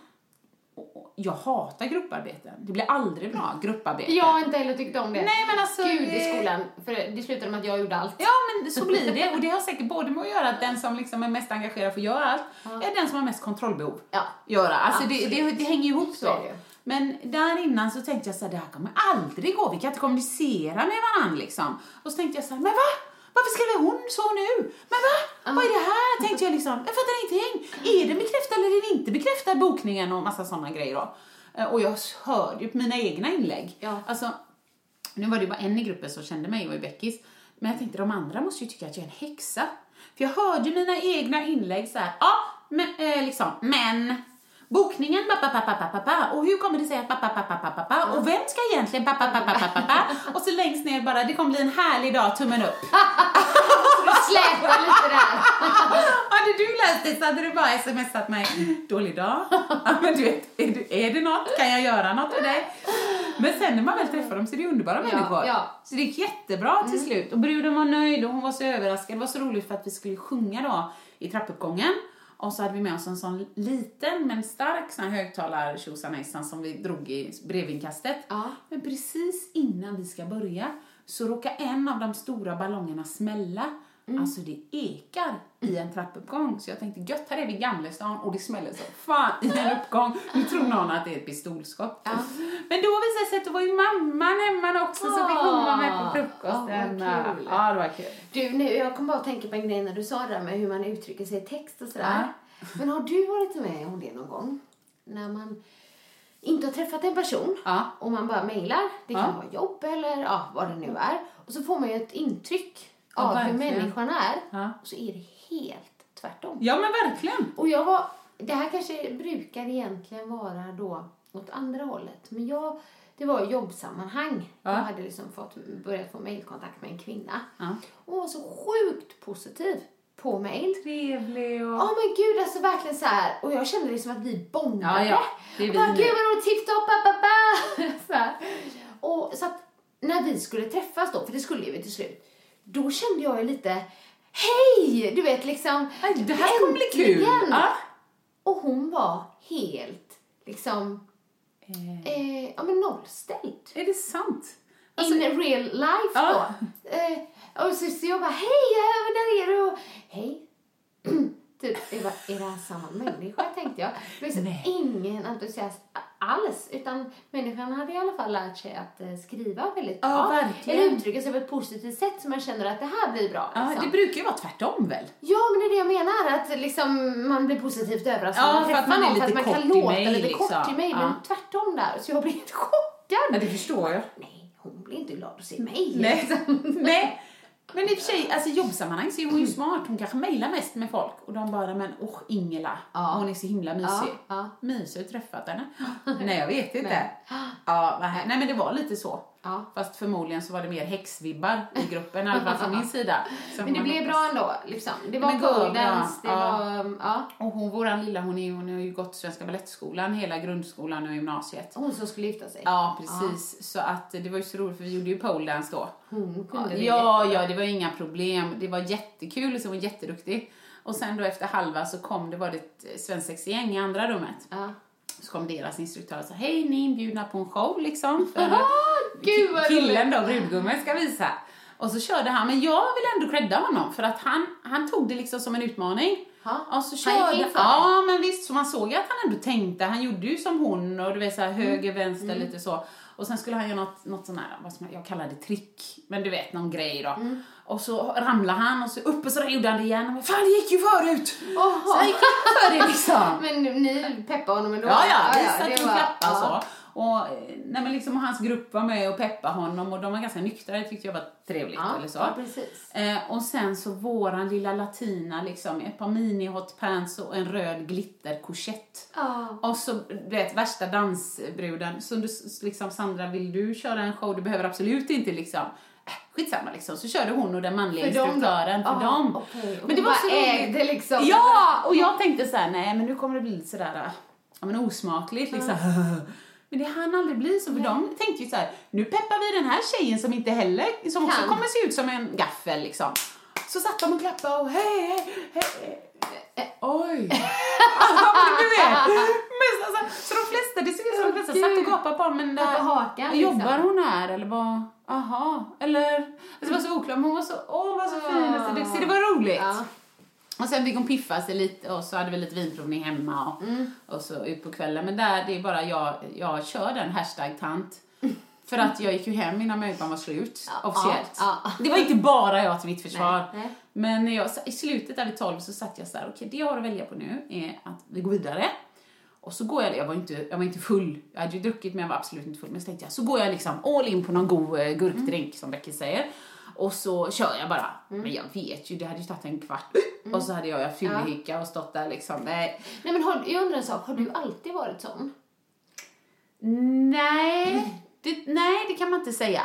S2: Jag hatar grupparbeten. Det blir aldrig bra grupparbete.
S1: Jag har inte heller tyckt om det.
S2: Nej, men alltså,
S1: Gud i skolan. För det slutade med att jag gjorde allt.
S2: Ja, men så blir det. Och det har säkert både med att göra att den som liksom är mest engagerad för att göra allt är den som har mest kontrollbehov.
S1: Ja.
S2: Göra. Alltså det, det, det hänger ihop
S1: Så
S2: så. Men där innan så tänkte jag så här, det här kommer aldrig gå. Vi kan inte kommunicera med varandra liksom. Och så tänkte jag så här, men va? Varför skriver hon så nu? Men va? Vad är det här? Tänkte jag liksom. Jag fattar ingenting. Är det bekräftad eller är det inte bekräftad bokningen och massa sådana grejer då? Eh, Och jag hörde ju på mina egna inlägg.
S1: Ja.
S2: Alltså, nu var det bara en i gruppen som kände mig, det var ju Beckis. Men jag tänkte de andra måste ju tycka att jag är en häxa. För jag hörde mina egna inlägg så här, ja, men, eh, liksom, men Bokningen. Och hur kommer det sig att? Och vem ska egentligen? Och så längst ner bara, det kommer bli en härlig dag, tummen upp.
S1: Du släpar lite där.
S2: Hade du läst det så hade du bara smsat mig, dålig dag. Ja, men du vet, är, du, är det något? Kan jag göra något för dig? Men sen när man väl träffar dem så är det underbara människor.
S1: ja.
S2: Så det gick jättebra till slut. Och bruden var nöjd och hon var så överraskad. Det var så roligt för att vi skulle sjunga då i trappuppgången. Och så hade vi med oss en sån liten men stark sån högtalar som vi drog i brevinkastet.
S1: Ja.
S2: Men precis innan vi ska börja så råkar en av de stora ballongerna smälla.
S1: Mm.
S2: Alltså det ekar i en trappuppgång. Så jag tänkte gött, här är vi i Gamlestan och det smäller så fan i en uppgång. Nu tror någon att det är ett pistolskott. Men då visade det sig att det var ju mamman hemma också så fick hon vara med på frukosten.
S1: Ja, vad kul.
S2: Ja, det var kul.
S1: Du, nu, jag kom bara att tänka på en grej när du sa det där med hur man uttrycker sig i text och sådär. Men har du varit med om det någon gång? När man inte har träffat en person
S2: Ja.
S1: och man bara mejlar. Det kan
S2: Ja.
S1: vara jobb eller ja, vad det nu är. Och så får man ju ett intryck
S2: Ja,
S1: av hur
S2: verkligen.
S1: människan är.
S2: Ja.
S1: Och så är det helt tvärtom.
S2: Ja men verkligen.
S1: Och jag var, det här kanske brukar egentligen vara då åt andra hållet. Men jag, det var jobbsammanhang.
S2: Ja.
S1: Jag hade liksom fått, börjat få mejlkontakt med en kvinna.
S2: Ja.
S1: Och hon var så sjukt positiv på mejl.
S2: Trevlig och...
S1: Ja men gud alltså verkligen så här. Och jag kände liksom att vi bondade.
S2: Ja, ja. Det är vi
S1: Bara,
S2: nu.
S1: gud vad roligt, tipptopp, ba, ba, ba. så här. Och så att när vi skulle träffas då, för det skulle vi till slut. Då kände jag ju lite, hej! Du vet liksom.
S2: Aj, det här kommer bli kul. Ja.
S1: Och hon var helt liksom, eh, ja men nollställd.
S2: Är det sant? Alltså,
S1: In real life
S2: Ja.
S1: då. Eh, och så, så jag bara, hej, där är du. Hej. typ, är det här samma människa, tänkte jag. Liksom
S2: Nej.
S1: ingen entusiasm alls. Utan människan hade i alla fall lärt sig att eh, skriva väldigt
S2: Ja,
S1: bra.
S2: verkligen.
S1: Eller uttrycka sig på ett positivt sätt så man känner att det här blir bra.
S2: ja,
S1: liksom.
S2: det brukar ju vara tvärtom väl?
S1: Ja, men det är det jag menar. Att liksom man blir positivt överraskad
S2: Ja, för att man är lite
S1: för att man kan låta
S2: mejl,
S1: lite
S2: liksom.
S1: kort i mejl. Men
S2: Ja.
S1: tvärtom där. Så jag blir helt chockad.
S2: Ja, det förstår jag.
S1: Nej, hon blir inte glad att se mig.
S2: Nej.
S1: liksom.
S2: Nej. Men i och för sig, alltså i jobbsammanhang så är hon ju smart. Hon kanske mejlar mest med folk och de bara, men åh Ingela,
S1: Ja.
S2: hon är så himla mysig.
S1: Ja, ja.
S2: Mysig att träffat henne. Nej, jag vet inte. Ja, vad här. Nej, men det var lite så.
S1: Ja.
S2: Fast förmodligen så var det mer häxvibbar i gruppen, i alla fall från min sida.
S1: Men det blev bra ändå. Liksom. Det var
S2: det
S1: det
S2: Ja.
S1: var... Ja.
S2: Och hon, våran lilla, hon, är, hon har ju gått Svenska Balettskolan hela grundskolan och gymnasiet.
S1: Hon som skulle gifta sig.
S2: Ja, precis. Så att det var ju så roligt för vi gjorde ju pole dance då.
S1: Hon
S2: Ja,
S1: kunde det
S2: ja,
S1: jättebra.
S2: ja, det var inga problem. Det var jättekul, så hon var jätteduktig. Och sen då efter halva så kom det, var det ett svensexgäng i andra rummet.
S1: Ja.
S2: Så kom deras instruktör och sa, hej ni är inbjudna på en show liksom. För
S1: Aha, gud vad
S2: killen då, brudgummen, ska visa. Och så körde han, men jag vill ändå credda honom för att han, han tog det liksom som en utmaning.
S1: Ja,
S2: Och så körde, ja men visst, så man såg ju att han ändå tänkte, han gjorde ju som hon och du vet såhär
S1: Mm.
S2: höger, vänster, lite så. Och sen skulle han göra något, något sån här, vad som jag kallar det trick, men du vet någon grej då.
S1: Mm.
S2: Och så ramlade han och så upp och så gjorde han det igen. Och men, fan det gick ju förut!
S1: Oho.
S2: Så han gick upp för det liksom.
S1: Men ni peppade honom ändå?
S2: Ja, ja, vi
S1: det
S2: satt och klappade
S1: ja.
S2: så. Och, eh, nej, men liksom, hans grupp var med och peppade honom och de var ganska nyktra, det tyckte jag var trevligt.
S1: Ja,
S2: eller så.
S1: ja, precis.
S2: Eh, och sen så våran lilla latina, liksom, ett par mini hot pants och en röd glitterkorsett.
S1: Ja.
S2: Och så, vet, värsta dansbruden. Så du, liksom, Sandra, vill du köra en show? Du behöver absolut inte liksom. Äh, skitsamma liksom. Så körde hon och den manliga
S1: För dem
S2: instruktören för dem.
S1: Och
S2: Men det var så
S1: ägde liksom.
S2: Ja! Och jag tänkte så här, nej men nu kommer det bli lite sådär, ja men osmakligt liksom. Men det hann aldrig bli så, för de tänkte ju så här, nu peppar vi den här tjejen som inte heller, som också
S1: Kan.
S2: kommer se ut som en gaffel liksom. Så satt de och klappade och hej, hej, hej. Oj! men du vet, men alltså, så de flesta, det ser ut som de flesta satt och gapade på men där,
S1: hakan, liksom.
S2: jobbar hon här eller vad, aha, eller, alltså, det var så oklart, men hon var så, åh hon var så fin, alltså, det, så det var roligt.
S1: Ja.
S2: Och sen fick hon piffa sig lite och så hade vi lite vinprovning hemma och,
S1: Mm.
S2: och så ut på kvällen. Men där, det är bara jag, jag kör den hashtag tant. För att jag gick ju hem innan möhippan var slut,
S1: Ja,
S2: officiellt.
S1: ja, ja.
S2: Det var inte bara jag till mitt försvar.
S1: Nej, nej.
S2: Men jag, i slutet där vid 12 så satt jag så här, okej det jag har att välja på nu är att vi går vidare. Och så går jag, jag var inte, jag var inte full, jag hade ju druckit men jag var absolut inte full. Men så tänkte jag, så går jag liksom all in på någon god eh, gurkdrink som Becky säger. Och så kör jag bara. Men jag vet ju, det hade ju tagit en kvart. Och så hade jag, jag fyllehicka och stått där liksom. Nej,
S1: Nej men har, jag undrar en sak, har du alltid varit sån?
S2: Nej, det, nej, det kan man inte säga.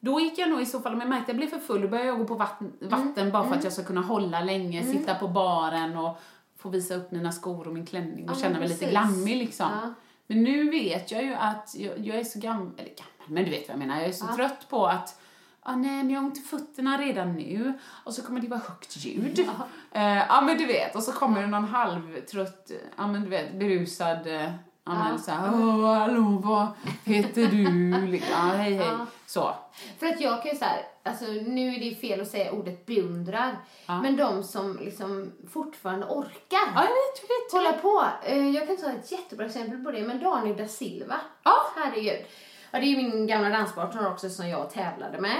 S2: Då gick jag nog i så fall, om jag märkte att jag blev för full, då började jag gå på vatten, vatten bara för att jag ska kunna hålla länge, sitta på baren och få visa upp mina skor och min klänning och
S1: Ja,
S2: känna mig lite
S1: precis.
S2: glammig liksom.
S1: Ja.
S2: Men nu vet jag ju att jag, jag är så gammal, eller gammal, men du vet vad jag menar, jag är så trött på att Ah, nej, men jag har ont i fötterna redan nu. Och så kommer det vara högt ljud. Eh, Ja, men du vet. Och så kommer det någon halvtrött, ja men du vet, berusad eh, Ja, men så här, Åh, hallå, vad heter du? Liksom, Ja, hej, hej. Så.
S1: För att jag kan ju såhär, alltså nu är det ju fel att säga ordet beundrar, men de som liksom fortfarande orkar
S2: Ja, jag vet, jag vet.
S1: hålla på. Eh, Jag kan ta ett jättebra exempel på det, men Daniel da Silva.
S2: Ja.
S1: Herregud. Ja, det är ju min gamla danspartner också som jag tävlade med.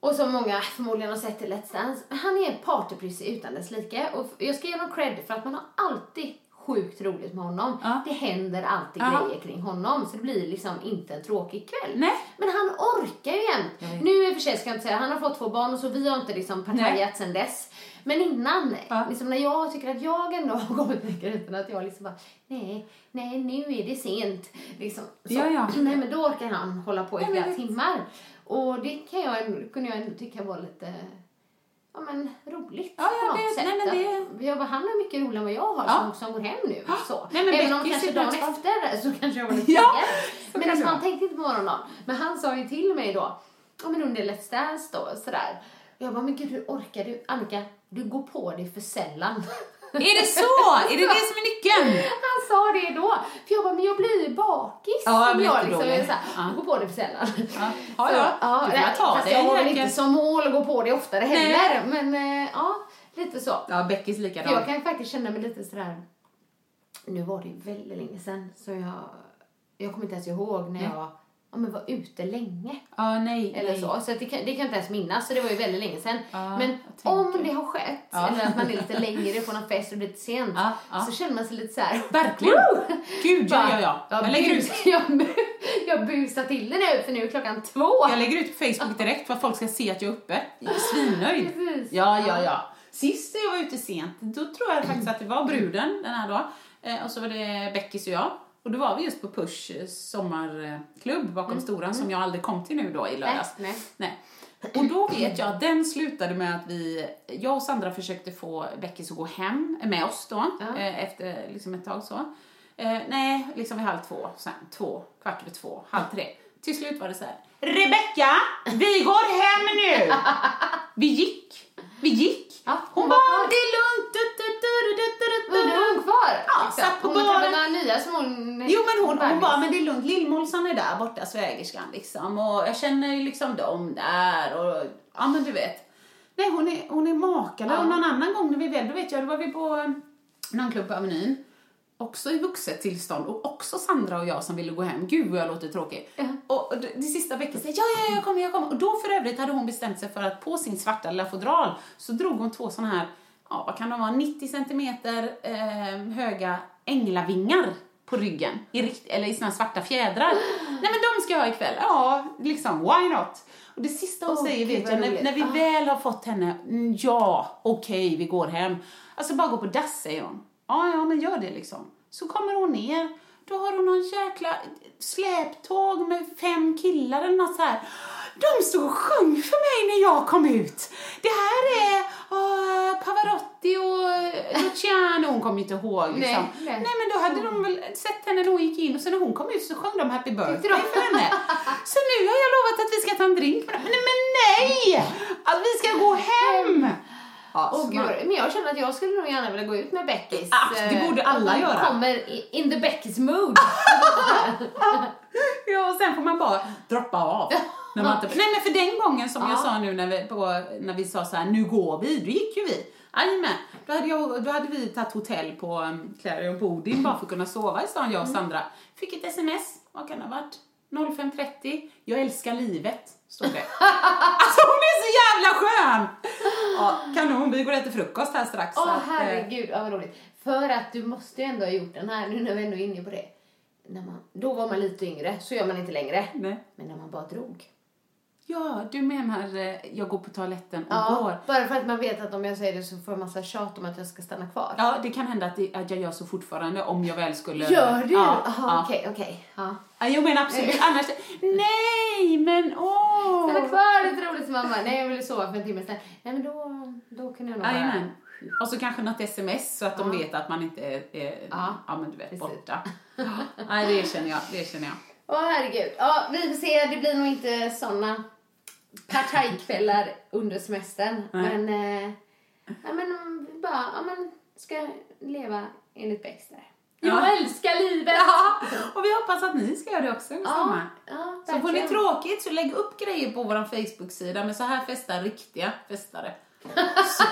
S1: Och som många förmodligen har sett i Let's Dance. Han är en partyprisse utan dess like. Och jag ska ge honom cred för att man har alltid sjukt roligt med honom.
S2: Ja.
S1: Det händer alltid
S2: Ja.
S1: grejer kring honom. Så det blir liksom inte en tråkig kväll.
S2: Nej.
S1: Men han orkar ju jämt. Nu i och för sig ska jag inte säga, han har fått två barn och så vi har inte liksom partajat sen dess. Men innan,
S2: Ja.
S1: liksom när jag tycker att jag ändå har kommit till gränsen att jag liksom bara, nej, nej nu är det sent. Liksom. Så,
S2: Ja, ja.
S1: Nej men då orkar han hålla på i flera
S2: visst.
S1: timmar. Och det kan jag, kunde jag ändå tycka var lite ja, men, roligt
S2: Ja, ja,
S1: på något
S2: det-
S1: sätt.
S2: nej, men
S1: Att Jag bara, han har mycket roligare än vad jag har
S2: Ja.
S1: som, som går hem nu. Så.
S2: Nej, men
S1: Även om kanske dagen
S2: kvar.
S1: efter så kanske jag var lite
S2: Ja,
S1: Men
S2: det
S1: han tänkte inte på morgondagen. Men han sa ju till mig då, ja men under Let's Dance då, sådär. Jag bara, men gud hur orkar du? Annika, du går på dig för sällan.
S2: Är det så? Är det det som är nyckeln?
S1: Han sa det då. För jag bara, men jag blir ju bakis.
S2: Ja, jag blir
S1: jag
S2: jättedålig.
S1: är så här,
S2: Ja.
S1: Går på dig för sällan.
S2: Ja, ja, ja.
S1: ja
S2: Du får
S1: nej,
S2: ta
S1: fast
S2: det,
S1: jag har inte som mål att gå på det oftare
S2: Nej.
S1: heller. Men eh, ja, lite så.
S2: Ja, Beckis
S1: För jag kan faktiskt känna mig lite sådär... Nu var det ju väldigt länge sedan, så jag... Jag kommer inte ens ihåg när jag ja, men var ute länge.
S2: Ja, nej.
S1: Eller
S2: nej.
S1: så. Så det, kan, det kan jag inte ens minnas, så det var ju väldigt länge sedan.
S2: Ja,
S1: men om det har skett,
S2: Ja.
S1: eller att man är lite längre på någon fest och det är lite sent, så känner man sig lite så här.
S2: Verkligen. Gud, ja, ja, ja.
S1: Jag,
S2: Jag lägger ut
S1: jag, jag busar till det nu, för nu är klockan två.
S2: Jag lägger ut på Facebook direkt för att folk ska se att jag är uppe. Jag är Svinnöjd. Ja, ja, ja. Sist jag var ute sent, då tror jag faktiskt att det var bruden den här då. Eh, och så var det Beckis och jag. Och då var vi just på Push eh, sommarklubb bakom Storan som jag aldrig kom till nu då i lördags.
S1: Nej,
S2: Nej. Och då vet jag att den slutade med att vi, jag och Sandra försökte få Beckis att gå hem med oss då,
S1: Ja.
S2: eh, efter liksom ett tag så. Eh, nej, liksom vid halv två, sen två, kvart över två, halv tre. Till slut var det så här. Rebecka, vi går hem nu! Vi gick, vi gick.
S1: Ja,
S2: hon
S1: hon
S2: bara, det är lugnt.
S1: Är hon kvar?
S2: Ja, satt på
S1: hon har
S2: baren.
S1: träffat några nya som hon...
S2: Jo men hon, hon bara, men det är lugnt, Lillmålsan är där borta, svägerskan liksom. Och jag känner ju liksom dem där och, ja men du vet. Nej hon är, hon är makalös.
S1: Ja.
S2: Och någon annan gång när vi väl, då vet jag, då var vi på eh, någon klubb på Avenyn. Också i vuxet tillstånd och också Sandra och jag som ville gå hem. Gud vad jag låter tråkig. Och det, det sista veckan säger ja, ja, jag kommer, jag kommer. Och då för övrigt hade hon bestämt sig för att på sin svarta lilla fodral så drog hon två såna här, ja vad kan de vara, 90 centimeter eh, höga änglavingar på ryggen. I rikt, eller i såna svarta fjädrar. Nej men de ska jag ha ikväll. Ja, liksom, why not? Och det sista hon
S1: Åh,
S2: säger vet jag, när, när vi
S1: Ah.
S2: väl har fått henne, mm, ja, okej, vi går hem. Alltså bara gå på dass, säger hon. Ja, ja, men gör det liksom. Så kommer hon ner, då har hon någon jäkla släptåg med fem killar eller något så här. De stod och sjöng för mig när jag kom ut. Det här är uh, Luciano, hon kommer inte ihåg liksom.
S1: Nej, nej.
S2: nej men då hade de väl sett henne när hon gick in och så när hon kom ut så sjöng de Happy Birthday för henne. Så nu har jag lovat att vi ska ta en drink med dem. Men, men nej! Att vi ska gå hem! Ja,
S1: Åh
S2: så
S1: gud, men jag känner att jag skulle nog gärna vilja gå ut med Beckis.
S2: Ah, det
S1: eh,
S2: borde alla
S1: att hon
S2: göra.
S1: kommer in the Beckis mood.
S2: Ja, och sen får man bara droppa av. När man inte, nej men för den gången som jag
S1: Ja.
S2: sa nu när vi, på, när vi sa så här, nu går vi, då gick ju vi. Jajamän. Då hade, jag, då hade vi tagit hotell på um, Clarion Bodin bara för att kunna sova i stan, jag och Sandra. Fick ett sms, vad kan det ha varit? 05.30. Jag älskar livet, stod det. alltså hon är så jävla skön! Ja, kanon. Vi går och äter frukost här strax.
S1: Åh
S2: att, eh,
S1: herregud, ja, vad roligt. För att du måste ju ändå ha gjort den här, nu när vi ändå är inne på det. När man, då var man lite yngre, så gör man inte längre.
S2: Nej.
S1: Men när man bara drog.
S2: Ja, du menar eh, jag går på toaletten och
S1: Ja,
S2: går.
S1: bara för att man vet att om jag säger det så får jag massa tjat om att jag ska stanna kvar.
S2: Ja, det kan hända att, det, att jag gör så fortfarande om jag väl skulle...
S1: Gör du?
S2: Ja,
S1: Jaha,
S2: ja.
S1: okej, okej. Ja.
S2: Ja, jag menar absolut. Annars... Nej, men åh!
S1: Stanna kvar lite roligt mamma. Nej, jag ville sova för en timme sedan. Nej, men då, då kunde jag nog bara...
S2: Jajamän. Och så kanske något sms så att de vet att man inte är, är
S1: Ja,
S2: ja, men du vet,
S1: precis.
S2: borta. Nej, det känner jag. Det känner jag.
S1: Åh herregud. Ja, vi får se. Det blir nog inte såna partajkvällar under semestern.
S2: Nej.
S1: Men, eh, ja, men bara, ja men, ska leva enligt Baxter. Jag
S2: Ja.
S1: älskar livet!
S2: Ja, och vi hoppas att ni ska göra det också i
S1: ja,
S2: sommar.
S1: ja
S2: Så får ni tråkigt så lägg upp grejer på vår Facebook-sida med så här festar riktiga festare. så,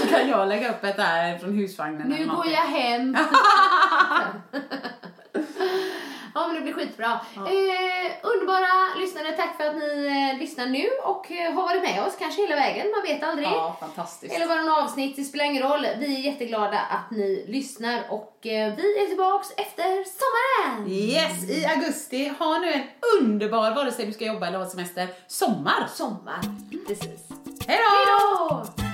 S2: så kan jag lägga upp ett där från husvagnen
S1: Nu går jag hem. ja, det blir skitbra. Eh, underbara lyssnare, tack för att ni eh, lyssnar nu och eh, har varit med oss kanske hela vägen, man vet aldrig.
S2: Ja, fantastiskt.
S1: Eller bara någon avsnitt, det spelar ingen roll. Vi är jätteglada att ni lyssnar och eh, vi är tillbaks efter sommaren!
S2: Yes, i augusti. Ha nu en underbar, vare sig du ska jobba eller ha semester, sommar.
S1: Sommar, precis.
S2: Hej då!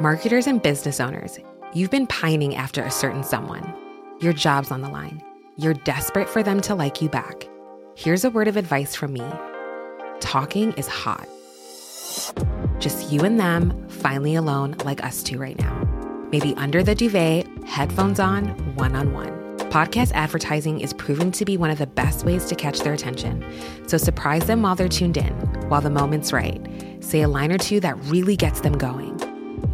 S5: Marketers and business owners, you've been pining after a certain someone. Your job's on the line. You're desperate for them to like you back. Here's a word of advice from me talking is hot. Just you and them, finally alone, like us two right now. Maybe under the duvet, headphones on, one on one. Podcast advertising is proven to be one of the best ways to catch their attention. So surprise them while they're tuned in, while the moment's right. Say a line or two that really gets them going.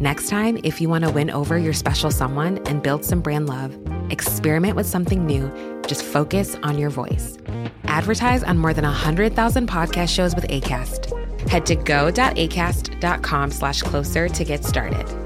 S5: Next time, if you want to win over your special someone and build some brand love, experiment with something new. Just focus on your voice. Advertise on more than 100,000 podcast shows with ACAST. Head to go.acast.com slash closer to get started.